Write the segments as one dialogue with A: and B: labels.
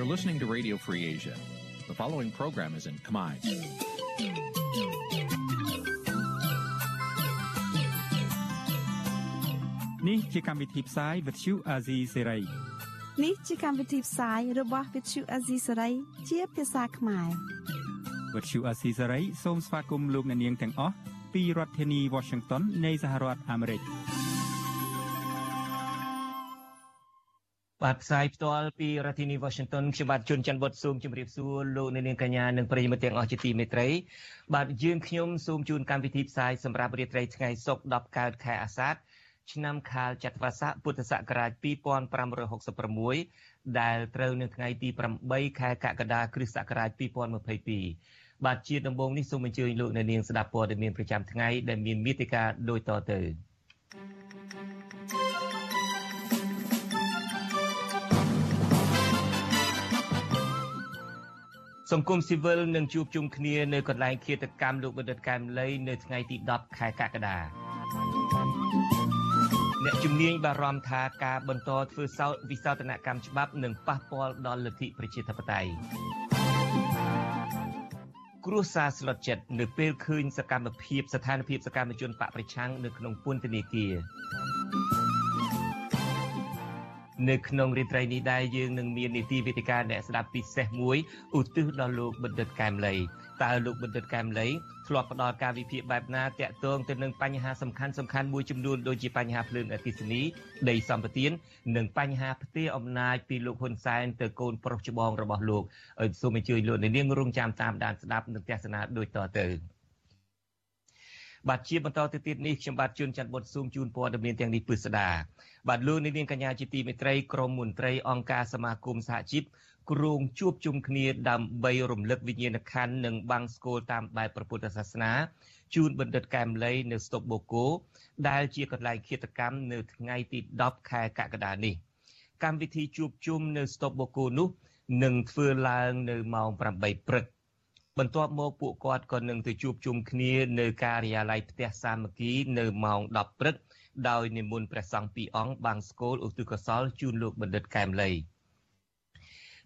A: You're listening to Radio Free Asia. The following program is in Khmer.
B: Nǐ chi càm bi tiệp xáy vệt chiu a zì sê
C: នេះជាកម្មវិធីផ្សាយរបស់ Vithu Azisari ជាភាសាខ្មែរ
B: វិទ្យុអាស៊ីសេរីសូមស្វាគមន៍លោកអ្នកនាងទាំងអស់ពីរដ្ឋធានី Washington នៃសហរដ្ឋអាមេរិក
D: បាទផ្សាយផ្ទាល់ពីរដ្ឋធានី Washington ខ្ញុំបាទជួនច័ន្ទវុតសូមជម្រាបសួរលោកអ្នកនាងកញ្ញានិងប្រិយមិត្តទាំងអស់ជាទីមេត្រីបាទយើងខ្ញុំសូមជូនកម្មវិធីផ្សាយសម្រាប់រាត្រីថ្ងៃសុក្រ10កើតខែអាសាឍឆ្នាំខាលចត្វាស័កពុទ្ធសករាជ2566ដែលត្រូវនៅថ្ងៃទី8ខែកក្កដាគ្រិស្តសករាជ2022បាទជាដំបូងនេះសូមអញ្ជើញលោកអ្នកនាងស្ដាប់ព័ត៌មានប្រចាំថ្ងៃដែលមានមេតិការដូចតទៅ សង្គមស៊ីវិលនឹងជួបជុំគ្នានៅកន្លែងឃាតកម្មលោកបណ្ឌិតកែមលីនៅថ្ងៃទី10ខែកក្កដាអ្នកជំនាញបារម្ភថាការបន្តធ្វើសោតវិសោធនកម្មច្បាប់នឹងប៉ះពាល់ដល់លទ្ធិប្រជាធិបតេយ្យគ្រួសារស្លុតចិត្តនៅពេលឃើញសកម្មភាពស្ថានភាពសកម្មជនបកប្រឆាំងនៅក្នុងពន្ធនាគារ នៅក្នុងរាត្រីនេះដែរយើងនឹងមាននីតិវិទ្យាអ្នកស្ដាប់ពិសេសមួយឧទ្ទិសដល់លោកបណ្ឌិតកែមលីតើលោកបណ្ឌិតកែមលីធ្លាប់ផ្ដល់ការវិភាគបែបណាតាក់ទងទៅនឹងបញ្ហាសំខាន់សំខាន់មួយចំនួនដូចជាបញ្ហាភ្លើងអគិសនីដីសម្បត្តិនិងបញ្ហាផ្ទៃអំណាចពីលោកហ៊ុនសែនទៅកូនប្រុសច្បងរបស់លោកឲ្យសូមអញ្ជើញលោកនាងរងចាំតាមដានស្ដាប់និងទស្សនាដូចតទៅ បាទជាបន្តទៅទៀតនេះខ្ញុំបាទជួនច័ន្ទបុតស៊ូមជូនព័ត៌មានទាំងនេះពិស្ដាបាទលោកនាងកញ្ញាជាទីមេត្រីក្រមមន្ត្រីអង្គការសមាគមសហជីពគ្រងជួបជុំគ្នាដើម្បីរំលឹកវិញ្ញាណក្ខន្ធនិងបាំងស្គលតាមបែបព្រះពុទ្ធសាសនាជូនបណ្ឌិតកែមលីនៅស្តុបបូកូដែលជាកន្លែងឃាតកម្មនៅថ្ងៃទី10ខែកក្កដានេះកម្មវិធីជួបជុំនៅស្តុបបូកូនោះនឹងធ្វើឡើងនៅម៉ោង8ព្រឹក បន្ទាប់មកពួកគាត់ក៏នឹងទៅជួបជុំគ្នានៅការិយាល័យផ្ទះសាមគ្គីនៅម៉ោង10ព្រឹកដោយនិមន្តព្រះសង្ឃពីរអង្គបាំងស្គលឧទ្ទិសកុសលជូនលោកបណ្ឌិតកែមលី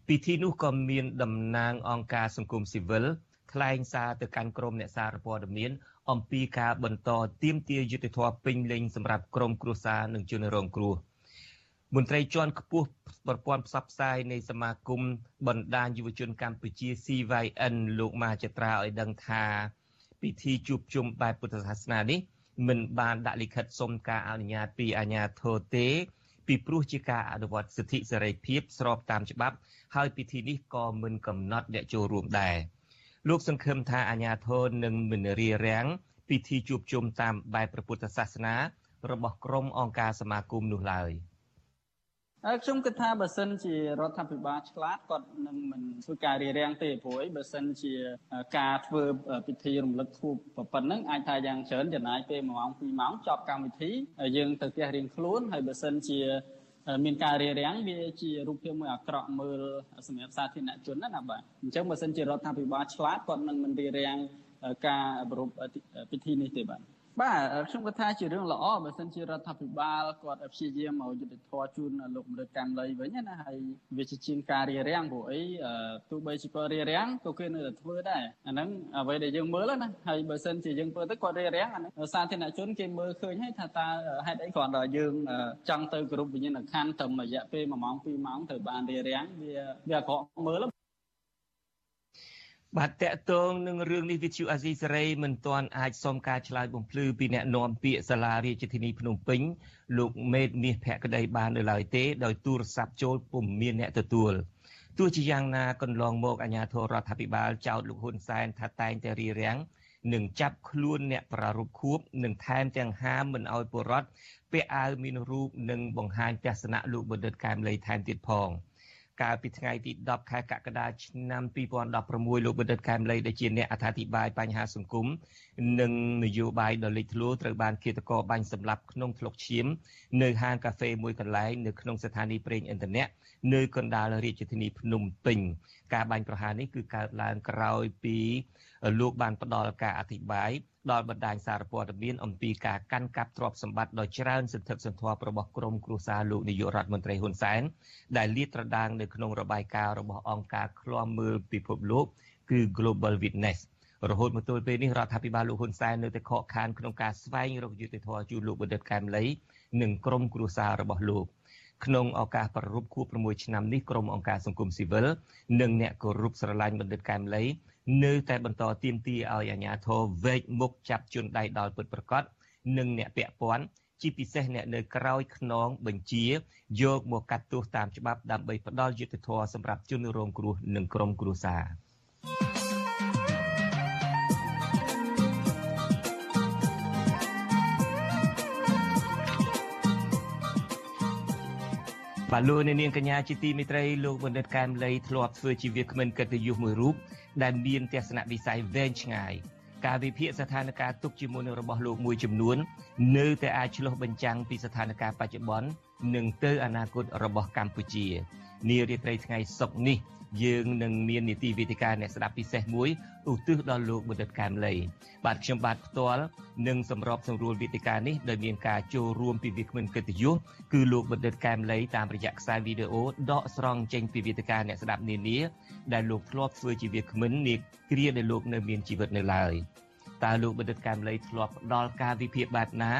D: ពិធីនោះក៏មានតំណាងអង្គការសង្គមស៊ីវិលថ្លែងសារទៅកាន់ក្រមអ្នកសារព័ត៌មានអំពីការបន្តទៀមទាយុទ្ធធម៌ពេញលេញសម្រាប់ក្រមគ្រួសារនិងជនរងគ្រោះ មន្ត្រីជាន់ខ្ពស់ប្រព័ន្ធផ្សព្វផ្សាយនៃសមាគមបណ្ដាញយុវជនកម្ពុជា CYN លោកមាចត្រាឲ្យដឹងថាពិធីជួបជុំបែបពុទ្ធសាសនានេះមិនបានដាក់លិខិតសុំការអនុញ្ញាតពីអាជ្ញាធរទេ ពីព្រោះជាការអនុវត្តសិទ្ធិសេរីភាពស្របតាមច្បាប់ ហើយពិធីនេះក៏មិនកំណត់អ្នកចូលរួមដែរលោកសង្ឃឹមថាអាញាធរនឹងមិនរារាំងពិធីជួបជុំតាមបែបព្រះពុទ្ធសាសនា របស់ក្រុមអង្គការសមាគមនោះឡើយ។
E: ហើយខ្ញុំគិតថាបើសិនជារដ្ឋាភិបាលឆ្លាតគាត់នឹងមិនធ្វើការរារាំងទេព្រោះអីបើសិនជាការធ្វើពិធីរំលឹកខួបប៉ុណ្ណឹងអាចថាយ៉ាងច្រើនចំណាយពេល1ម៉ោង2ម៉ោងចប់កម្មវិធីយើងទៅផ្ទះរៀងខ្លួនហើយបើសិនជាមានការរារាំងវាជារូបភាពមួយអាក្រក់មើលសម្រាប់សាធារណជនណាបាទអញ្ចឹងបើសិនជារដ្ឋាភិបាលឆ្លាតគាត់នឹងមិនរារាំងការប្រពៃពិធីនេះទេបាទ បាទខ្ញុំគិតថាជារឿងល្អបើសិនជារដ្ឋាភិបាលគាត់ព្យាយាមមកយុទ្ធធរជូនលោកមរិតកម្មលីវិញណាហើយវាជាជាងការរារាំងព្រោះអីទោះបីជាគាត់រារាំងក៏គេនៅតែធ្វើដែរអាហ្នឹងអ្វីដែលយើងមើលណាហើយបើសិនជាយើងធ្វើទៅគាត់រារាំងអាហ្នឹងសាធារណជនគេមើលឃើញហើយថាតើហេតុអីគ្រាន់តែយើងចង់ទៅគ្រប់វិញ្ញាណក្ខន្ធត្រឹមរយៈពេល1ម៉ោង2ម៉ោងទៅបានរារាំងវាវាអាក្រក់មើល
D: បាទតកតងនឹងរឿងនេះវិទ្យុអាស៊ីសេរីមិនទាន់អាចសុំការឆ្លើយបំភ្លឺពីអ្នកនាំពាក្យសាលារាជធានីភ្នំពេញលោកមេតមាសភក្តីបាននៅឡើយទេដោយទូរស័ព្ទចូលពុំមានអ្នកទទួលទោះជាយ៉ាងណាកន្លងមកអាជ្ញាធររដ្ឋាភិបាលចោទលោកហ៊ុនសែនថាតែងតែរៀបរៀងនឹងចាប់ខ្លួនអ្នកប្រារព្ធខួបនិងថែមទាំងហាមមិនអោយពលរដ្ឋពាក់អាវមានរូបនិងបង្ហាញទស្សនៈលោកបណ្ឌិតកែមលីថែមទៀតផង។ កាលពីថ្ងៃទី10ខែកក្កដាឆ្នាំ2016លោកបណ្ឌិតកែមលីដែលជាអ្នកអត្ថាធិប្បាយបញ្ហាសង្គមនិងនយោបាយដ៏លេចធ្លោត្រូវបានឃាតករបាញ់សម្លាប់ក្នុងថ្លុកឈាមនៅហាងកាហ្វេមួយកន្លែងនៅក្នុងស្ថានីយ៍ប្រេងឥន្ធនៈនៅកណ្ដាលរាជធានីភ្នំពេញការបាញ់ប្រហារនេះគឺកើតឡើងក្រោយពីលោកបានផ្ដល់ការអធិប្បាយ ដល់បណ្ដាញសារព័ត៌មានអំពីការកាន់កាប់ទ្រព្យសម្បត្តិដ៏ច្រើនសន្ធឹកសន្ធាប់របស់ក្រុមគ្រួសារលោកនាយករដ្ឋមន្ត្រីហ៊ុនសែនដែលលាតត្រដាងនៅក្នុងរបាយការណ៍របស់អង្គការឃ្លាំមើលពិភពលោកគឺ Global Witness រហូតមកទល់ពេលនេះរដ្ឋាភិបាលលោកហ៊ុនសែននៅតែខកខានក្នុងការស្វែងរកយុត្តិធម៌ជូនលោកបណ្ឌិតកែមលីនិងក្រុមគ្រួសាររបស់លោកក្នុងឱកាសប្រារព្ធខួប6ឆ្នាំនេះក្រុមអង្គការសង្គមស៊ីវិលនិងអ្នកគោរពស្រឡាញ់បណ្ឌិតកែមលី នៅតែបន្តទាមទារឲ្យអាជ្ញាធរវេកមុខចាប់ជនដៃដល់ពិតប្រាកដនិងអ្នកពាក់ព័ន្ធជាពិសេសអ្នកនៅក្រោយខ្នងបញ្ជា យកមកកាត់ទោសតាមច្បាប់ដើម្បីផ្ដល់យុត្តិធម៌សម្រាប់ជនរងគ្រោះនិងក្រុមគ្រួសារបាទលោកនាងកញ្ញាជាទីមេត្រីលោកបណ្ឌិតកែមលីធ្លាប់ធ្វើជាវាគ្មិនកិត្តិយសមួយរូប ដែលមានទស្សនវិស័យវែងឆ្ងាយការវិភាគស្ថានភាពទុកជាមុនរបស់លោកមួយចំនួន នៅតែអាចឆ្លុះបញ្ចាំងពីស្ថានភាពបច្ចុប្បន្ននិងទៅអនាគតរបស់កម្ពុជានារាត្រីថ្ងៃសុក្រនេះយើងនឹងមាននីតិវិទ្យាអ្នកស្ដាប់ពិសេសមួយ ឧទ្ទិសដល់លោកបណ្ឌិតកែមលីបាទខ្ញុំបាទផ្ទាល់នឹងសម្របសម្រួលវិទ្យានេះដោយមានការចូលរួមពីវាគ្មិនកិត្តិយសគឺលោកបណ្ឌិតកែមលីតាមរយៈខ្សែវីដេអូដកស្រង់ចេញពីវិទ្យាអ្នកស្ដាប់នានាដែលលោកធ្លាប់ធ្វើជាវាគ្មិននាគ្រាដែលលោកនៅមានជីវិតនៅឡើយតើលោកបណ្ឌិតកែមលីធ្លាប់ផ្ដល់ការវិភាគបែបណា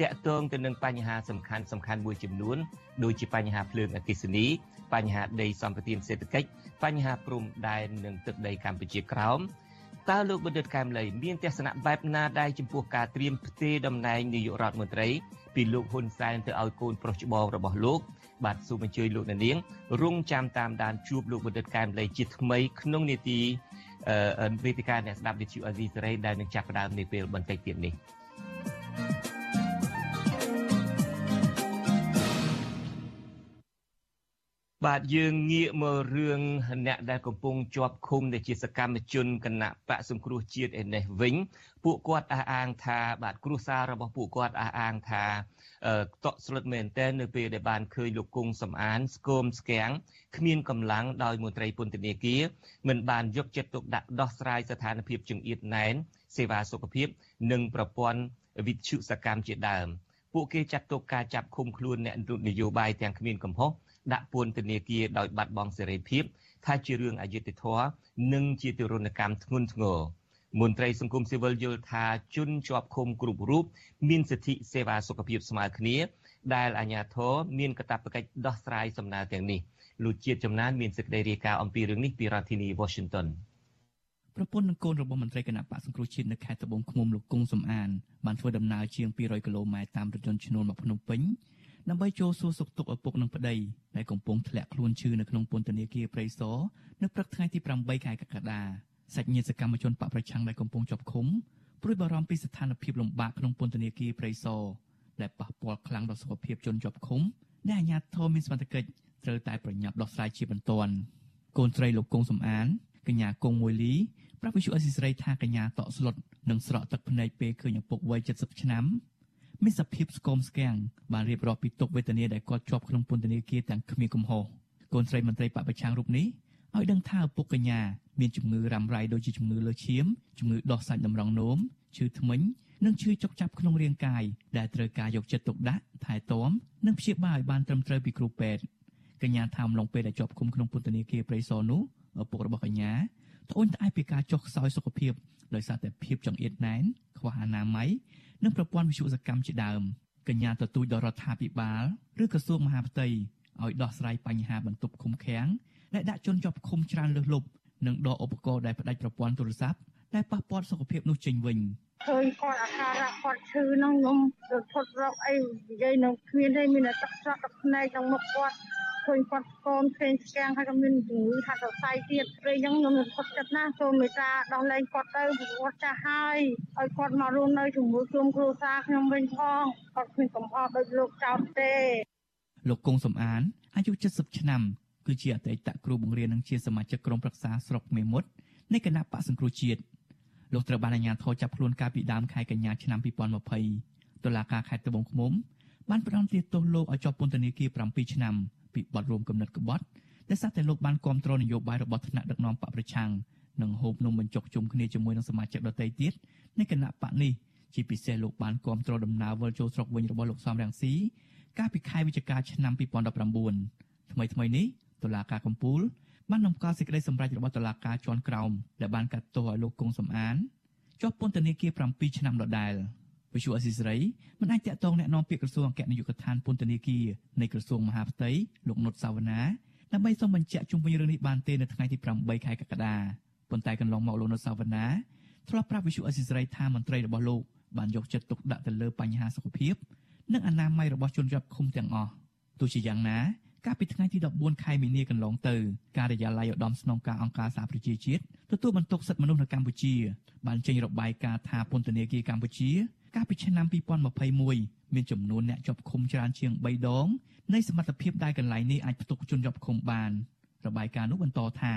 D: តាក់ទងទៅនឹងបញ្ហាសំខាន់សំខាន់មួយចំនួនដូចជាបញ្ហាភ្លើងអគ្គិសនីបញ្ហាដីសម្បត្តិសេដ្ឋកិច្ចបញ្ហាព្រំដែននិងទឹកដីកម្ពុជាក្រោម តើលោកបណ្ឌិតកែមលីមានទស្សនៈបែបណាដែរចំពោះការត្រៀមផ្ទេរតំណែងនាយករដ្ឋមន្ត្រីពីលោកហ៊ុនសែនទៅឲ្យកូនប្រុសច្បងរបស់លោកបាទសូមអញ្ជើញលោកនាងរងចាំតាមដានជួបលោកបណ្ឌិតកែមលីជាថ្មីក្នុងនីតិវេទិកាអ្នកស្ដាប់វិទ្យុអេស៊ីសេរីដែលនឹងចាប់ផ្ដើមនាពេលបន្តិចទៀតនេះ។ បាទយើងងាកមករឿងអ្នកដែលកំពុងជាប់ឃុំដែលជាសកម្មជនគណៈបកសង្គ្រោះជាតិឯនេះវិញពួកគាត់អះអាងថាបាទគ្រួសាររបស់ពួកគាត់អះអាងថាតក់ស្លុតមែនទែននៅពេលដែលបានឃើញលោកគង់សំអានស្គមស្គាំងគ្មានកម្លាំងដោយមន្ត្រីពន្ធនាគារមិនបានយកចិត្តទុកដាក់ដោះស្រាយស្ថានភាពចង្អៀតណែនសេវាសុខភាព និងប្រព័ន្ធវិទ្យុសកម្មជាដើមពួកគេចាត់ទុកការចាប់ឃុំខ្លួនអ្នកនយោបាយទាំងគ្មានកំហុស ដាក់ពន្ធនាគារដោយបាត់បង់សេរីភាពថាជារឿងអយុត្តិធម៌និងជាទរណកម្មធ្ងន់ធ្ងរមន្ត្រីសង្គមស៊ីវិលយល់ថាជនជាប់ឃុំគ្រប់រូបមានសិទ្ធិសេវាសុខភាពស្មើគ្នា ដែលអាជ្ញាធរមានកាតព្វកិច្ចដោះស្រាយសំណើទាំងនេះលោកជាតិចំណានមានសេចក្តីរាយការណ៍អំពីរឿងនេះពីរដ្ឋធានី Washington
F: ប្រពន្ធនិងកូនរបស់មន្ត្រីគណៈបកសង្គ្រោះជាតិនៅខេត្តត្បូងឃ្មុំលោកគង់សំអានបានធ្វើដំណើរជាង200គីឡូម៉ែត្រតាមរថយន្តឈ្នួលមកភ្នំពេញ ដើម្បីចូលសួរសុខទុក្ខឪពុកនិងប្តីដែលកំពុងធ្លាក់ខ្លួនឈឺនៅក្នុងពន្ធនាគារព្រៃសរនៅព្រឹកថ្ងៃទី8ខែកក្កដាសាច់ញាតិសកម្មជនបកប្រឆាំងដែលកំពុងជាប់ឃុំព្រួយបារម្ភពីស្ថានភាពលំបាកក្នុងពន្ធនាគារព្រៃសរដែលប៉ះពាល់ខ្លាំងដល់សុខភាពជនជាប់ឃុំដែលអាជ្ញាធរមានសមត្ថកិច្ចត្រូវតែប្រញាប់ដោះស្រាយជាបន្ទាន់កូនស្រីលោកគង់សំអានកញ្ញាគង់មួយលីប្រាប់វិទ្យុអេស៊ីស្រីថាកញ្ញាតក់ស្លុតនិងស្រក់ទឹកភ្នែកពេលឃើញឪពុកវ័យ70ឆ្នាំ មានសភាពស្គមស្គាំងបានរៀបរាប់ពីទុកវេទនាដែលគាត់ជាប់ក្នុងពន្ធនាគារទាំងគ្មានកំហុសកូនស្រីមន្ត្រីបពប្រឆាំងរូបនេះឲ្យដឹងថាឪពុកកញ្ញាមានជំងឺរ៉ាំរ៉ៃដូចជាជំងឺលើឈាមជំងឺដោះសាច់តម្រងនោមឈឺធ្មេញនិងឈឺចុកចាប់ក្នុងរាងកាយដែលត្រូវការយកចិត្តទុកដាក់ថែទាំនិងព្យាបាលឲ្យបានត្រឹមត្រូវពីគ្រូពេទ្យកញ្ញាថាមឡុងពេលដែលជាប់ឃុំក្នុងពន្ធនាគារព្រៃសរនោះឪពុករបស់កញ្ញាត្អូញត្អែពីការចុះខ្សោយសុខភាពដោយសារតែភាពចង្អៀតណែនខ្វះអនាម័យ និងប្រព័ន្ធវិទ្យុសកម្មជាដើមកញ្ញាទទូចដល់រដ្ឋាភិបាលឬក្រសួងមហាផ្ទៃឲ្យដោះស្រាយបញ្ហាបន្ទប់ឃុំឃាំងដែលដាក់ជនជាប់ឃុំច្រើនលើសលប់និងដកឧបករណ៍ដែលផ្ដាច់ប្រព័ន្ធទូរស័ព្ទដែលប៉ះពាល់សុខភាពនោះចេញវិញ
G: ឃើញគាត់អាហារគាត់ឈឺនោះខ្ញុំទៅផុតរកអីនិយាយនឹងគ្មានទេមានតែទឹកស្រក់ទឹកភ្នែកក្នុងមុខគាត់ ឃើញគាត់ស្គមផ្សេងស្គាំងហើយក៏មានជំងឺថាសរសៃទៀតពេលអញ្ចឹងខ្ញុំនឹងផុតចិត្តណាស់សូមមេត្តាដោះលែងគាត់ទៅព្រោះចាស់ហើយឲ្យគាត់មករស់នៅជាមួយក្រុមគ្រួសារខ្ញុំវិញផងគាត់គ្មានកំហុសដោយលោកចោទទេ
F: លោកគង់សំអានអាយុ70ឆ្នាំគឺជាអតីតគ្រូបង្រៀននិងជាសមាជិកក្រុមប្រឹក្សាស្រុកមេមត់នៃគណៈបកសង្គ្រោះជាតិលោកត្រូវបានអាជ្ញាធរចាប់ខ្លួនកាលពីដើមខែកញ្ញាឆ្នាំ2020តុលាការខេត្តត្បូងឃ្មុំបានផ្តន្ទាទោសលោកឲ្យជាប់ពន្ធនាគារ7ឆ្នាំ ពីបទរួមគំនិតក្បត់ដែលសារតែលោកបានគ្រប់គ្រងនយោបាយរបស់ថ្នាក់ដឹកនាំបកប្រឆាំងនិងហូបនំបញ្ចុកជុំគ្នាជាមួយនឹងសមាជិកដទៃទៀតនៃគណៈបកនេះជាពិសេសលោកបានគាំទ្រដំណើរវិលចូលស្រុកវិញរបស់លោកសំរងស៊ីកាលពីខែវិច្ឆិកាឆ្នាំ2019ថ្មីថ្មីនេះតុលាការកំពូលបាននំកល់សេចក្តីសម្រេចរបស់តុលាការជាន់ក្រោមដែលបានកាត់ទោសឲ្យលោកគង់សំអានជាប់ពន្ធនាគារ7ឆ្នាំដដែល វិសុអស៊ីសេរីមិនអាចតាក់ទងแนะនាំពាក្យក្រសួងអគ្គនាយកដ្ឋានពន្ធនាគារនៃក្រសួងមហាផ្ទៃលោកនុតសាវណ្ណាដើម្បីសូមបញ្ជាក់ជុំវិញរឿងនេះបានទេនៅថ្ងៃទី8ខែកក្កដាប៉ុន្តែកន្លងមកលោកនុតសាវណ្ណាធ្លាប់ប្រាប់វិសុអស៊ីសេរីថាមន្ត្រីរបស់លោកបានយកចិត្តទុកដាក់ទៅលើបញ្ហាសុខភាពនិងអនាម័យរបស់ជនជាប់ឃុំទាំងអស់ទោះជាយ៉ាងណាកាលពីថ្ងៃទី14ខែមីនាកន្លងទៅការិយាល័យឧត្តមស្នងការអង្គការសហប្រជាជាតិទទួលបន្ទុកសិទ្ធិមនុស្សនៅកម្ពុជាបានចេញរបាយការណ៍ថាពន្ធនាគារកម្ពុជា កាលពីឆ្នាំ2021មានចំនួនអ្នកជាប់ឃុំច្រើនជាង3ដងនៃសមត្ថភាពដែលកន្លែងនេះអាចផ្ទុកជនជាប់ឃុំបានរបាយការណ៍នោះបន្តថា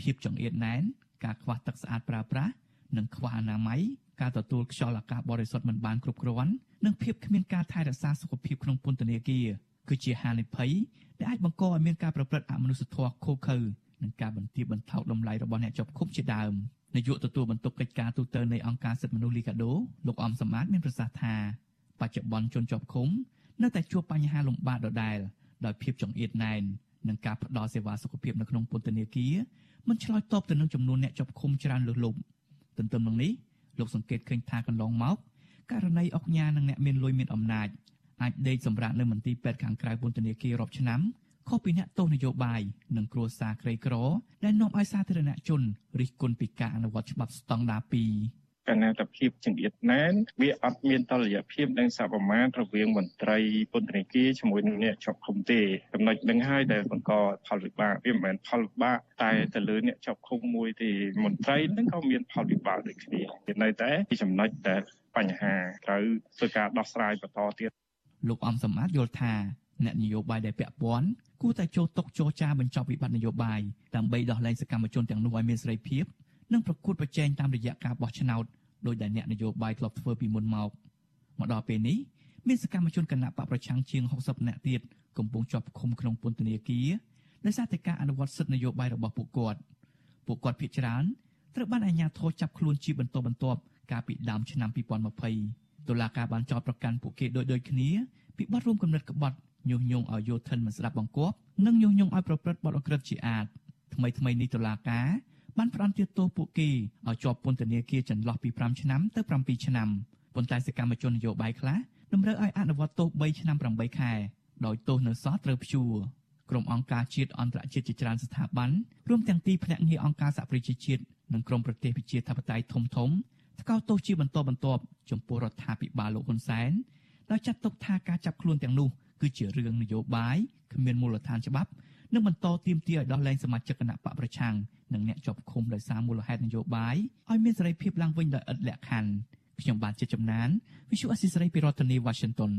F: ភាពចង្អៀតណែនការខ្វះទឹកស្អាតប្រើប្រាស់និងខ្វះអនាម័យការទទួលខ្យល់អាកាសបរិសុទ្ធមិនបានគ្រប់គ្រាន់និងភាពគ្មានការថែរក្សាសុខភាពក្នុងពន្ធនាគារគឺជាហានិភ័យដែលអាចបង្កឲ្យមានការប្រព្រឹត្តអមនុស្សធម៌ខុសខើនិងការបន្ទាបបន្ថោកតម្លៃរបស់អ្នកជាប់ឃុំជាដើម នាយកទទួលបន្ទុកកិច្ចការទូតនៃអង្គការសិទ្ធិមនុស្សលីកាដូលោកអំសំអាតមានប្រសាសន៍ថាបច្ចុប្បន្នជនជាប់ឃុំនៅតែជួបបញ្ហាលំបាកដដែលដោយភាពចង្អៀតណែននិងការផ្ដល់សេវាសុខភាពនៅក្នុងពន្ធនាគារមិនឆ្លើយតបទៅនឹងចំនួនអ្នកជាប់ឃុំច្រើនលើសលប់ទន្ទឹមនឹងនេះលោកសង្កេតឃើញថាកន្លងមកករណីអុកញ៉ានិងអ្នកមានលុយមានអំណាចអាចដេកសម្រាប់នៅមន្ទីរពេទ្យខាងក្រៅពន្ធនាគាររាប់ឆ្នាំ ខុសពីអ្នកទោសនយោបាយនិងគ្រួសារក្រីក្រដែលនាំឲ្យសាធារណជនរិះគន់ពីការអនុវត្តច្បាប់ស្តង់ដារ2
H: កណ្ណាតភាពចង្អៀតណែនវាអត់មានតលយៈភាពនិងសប្រមាណរវាងមន្ត្រីពន្ធនាគារជាមួយនឹងអ្នកជាប់ឃុំទេចំណុចនឹងហើយដែលបង្កផលវិបាកវាមិនមែនផលវិបាកតែទៅលើអ្នកជាប់ឃុំមួយទេមន្ត្រីនឹងក៏មានផលវិបាកដូចគ្នាវានៅតែចំណុចដែលបញ្ហាត្រូវធ្វើការដោះស្រាយបន្តទៀត
F: លោកអំសម្បត្តិយល់ថា អ្នកនយោបាយដែលពាក់ព័ន្ធគួរតែចូលតុចរចាបញ្ចប់វិបត្តិនយោបាយដើម្បីដោះលែងសកម្មជនទាំងនោះឲ្យមានសេរីភាពនិងប្រកួតប្រជែងតាមរយៈការបោះឆ្នោតដោយដែលអ្នកនយោបាយធ្លាប់ធ្វើពីមុនមកមកដល់ពេលនេះមានសកម្មជនគណៈបកប្រឆាំងជាង60នាក់ទៀតកំពុងជាប់ឃុំក្នុងពន្ធនាគារដោយសារតែការអនុវត្តសិទ្ធិនយោបាយរបស់ពួកគាត់ពួកគាត់ភ័យច្រើនត្រូវបានអាជ្ញាធរចាប់ខ្លួនជាបន្តបន្ទាប់កាលពីដើមឆ្នាំ2020តុលាការបានចោទប្រកាន់ពួកគេដោយដូចគ្នាពីបទរួមគំនិតក្បត់ ញុះញង់ឲ្យយោធិនមិនស្ដាប់បង្គាប់និងញុះញង់ឲ្យប្រព្រឹត្តបទអក្រិតជាអាតថ្មីថ្មីនេះតុលាការបានផ្តន្ទាទោសពួកគេឲ្យជាប់ពន្ធនាគារចន្លោះពី5ឆ្នាំទៅ7ឆ្នាំប៉ុន្តែសកម្មជននយោបាយខ្លះតម្រូវឲ្យអនុវត្តទោស3ឆ្នាំ8ខែដោយទោសនៅសល់ត្រូវព្យួរក្រុមអង្គការជាតិអន្តរជាតិជាច្រើនស្ថាប័នរួមទាំងទីភ្នាក់ងារអង្គការសហប្រជាជាតិនិងក្រុមប្រទេសប្រជាធិបតេយ្យធំធំថ្កោលទោសជាបន្តបន្ទាប់ចំពោះរដ្ឋាភិបាលលោកហ៊ុនសែនដោយចាត់ទុកថាការចាប់ខ្លួនទាំងនោះ គឺជារឿងនយោបាយគ្មានមូលដ្ឋានច្បាប់និងបន្តទាមទារឲ្យដោះលែងសមាជិកគណៈបកប្រឆាំងនិងអ្នកជាប់ឃុំដោយសារមូលហេតុនយោបាយឲ្យមានសេរីភាពឡើងវិញដោយឥតលក្ខខណ្ឌខ្ញុំបាទជាចំណាន Visual Assisray ពីរដ្ឋធានី Washington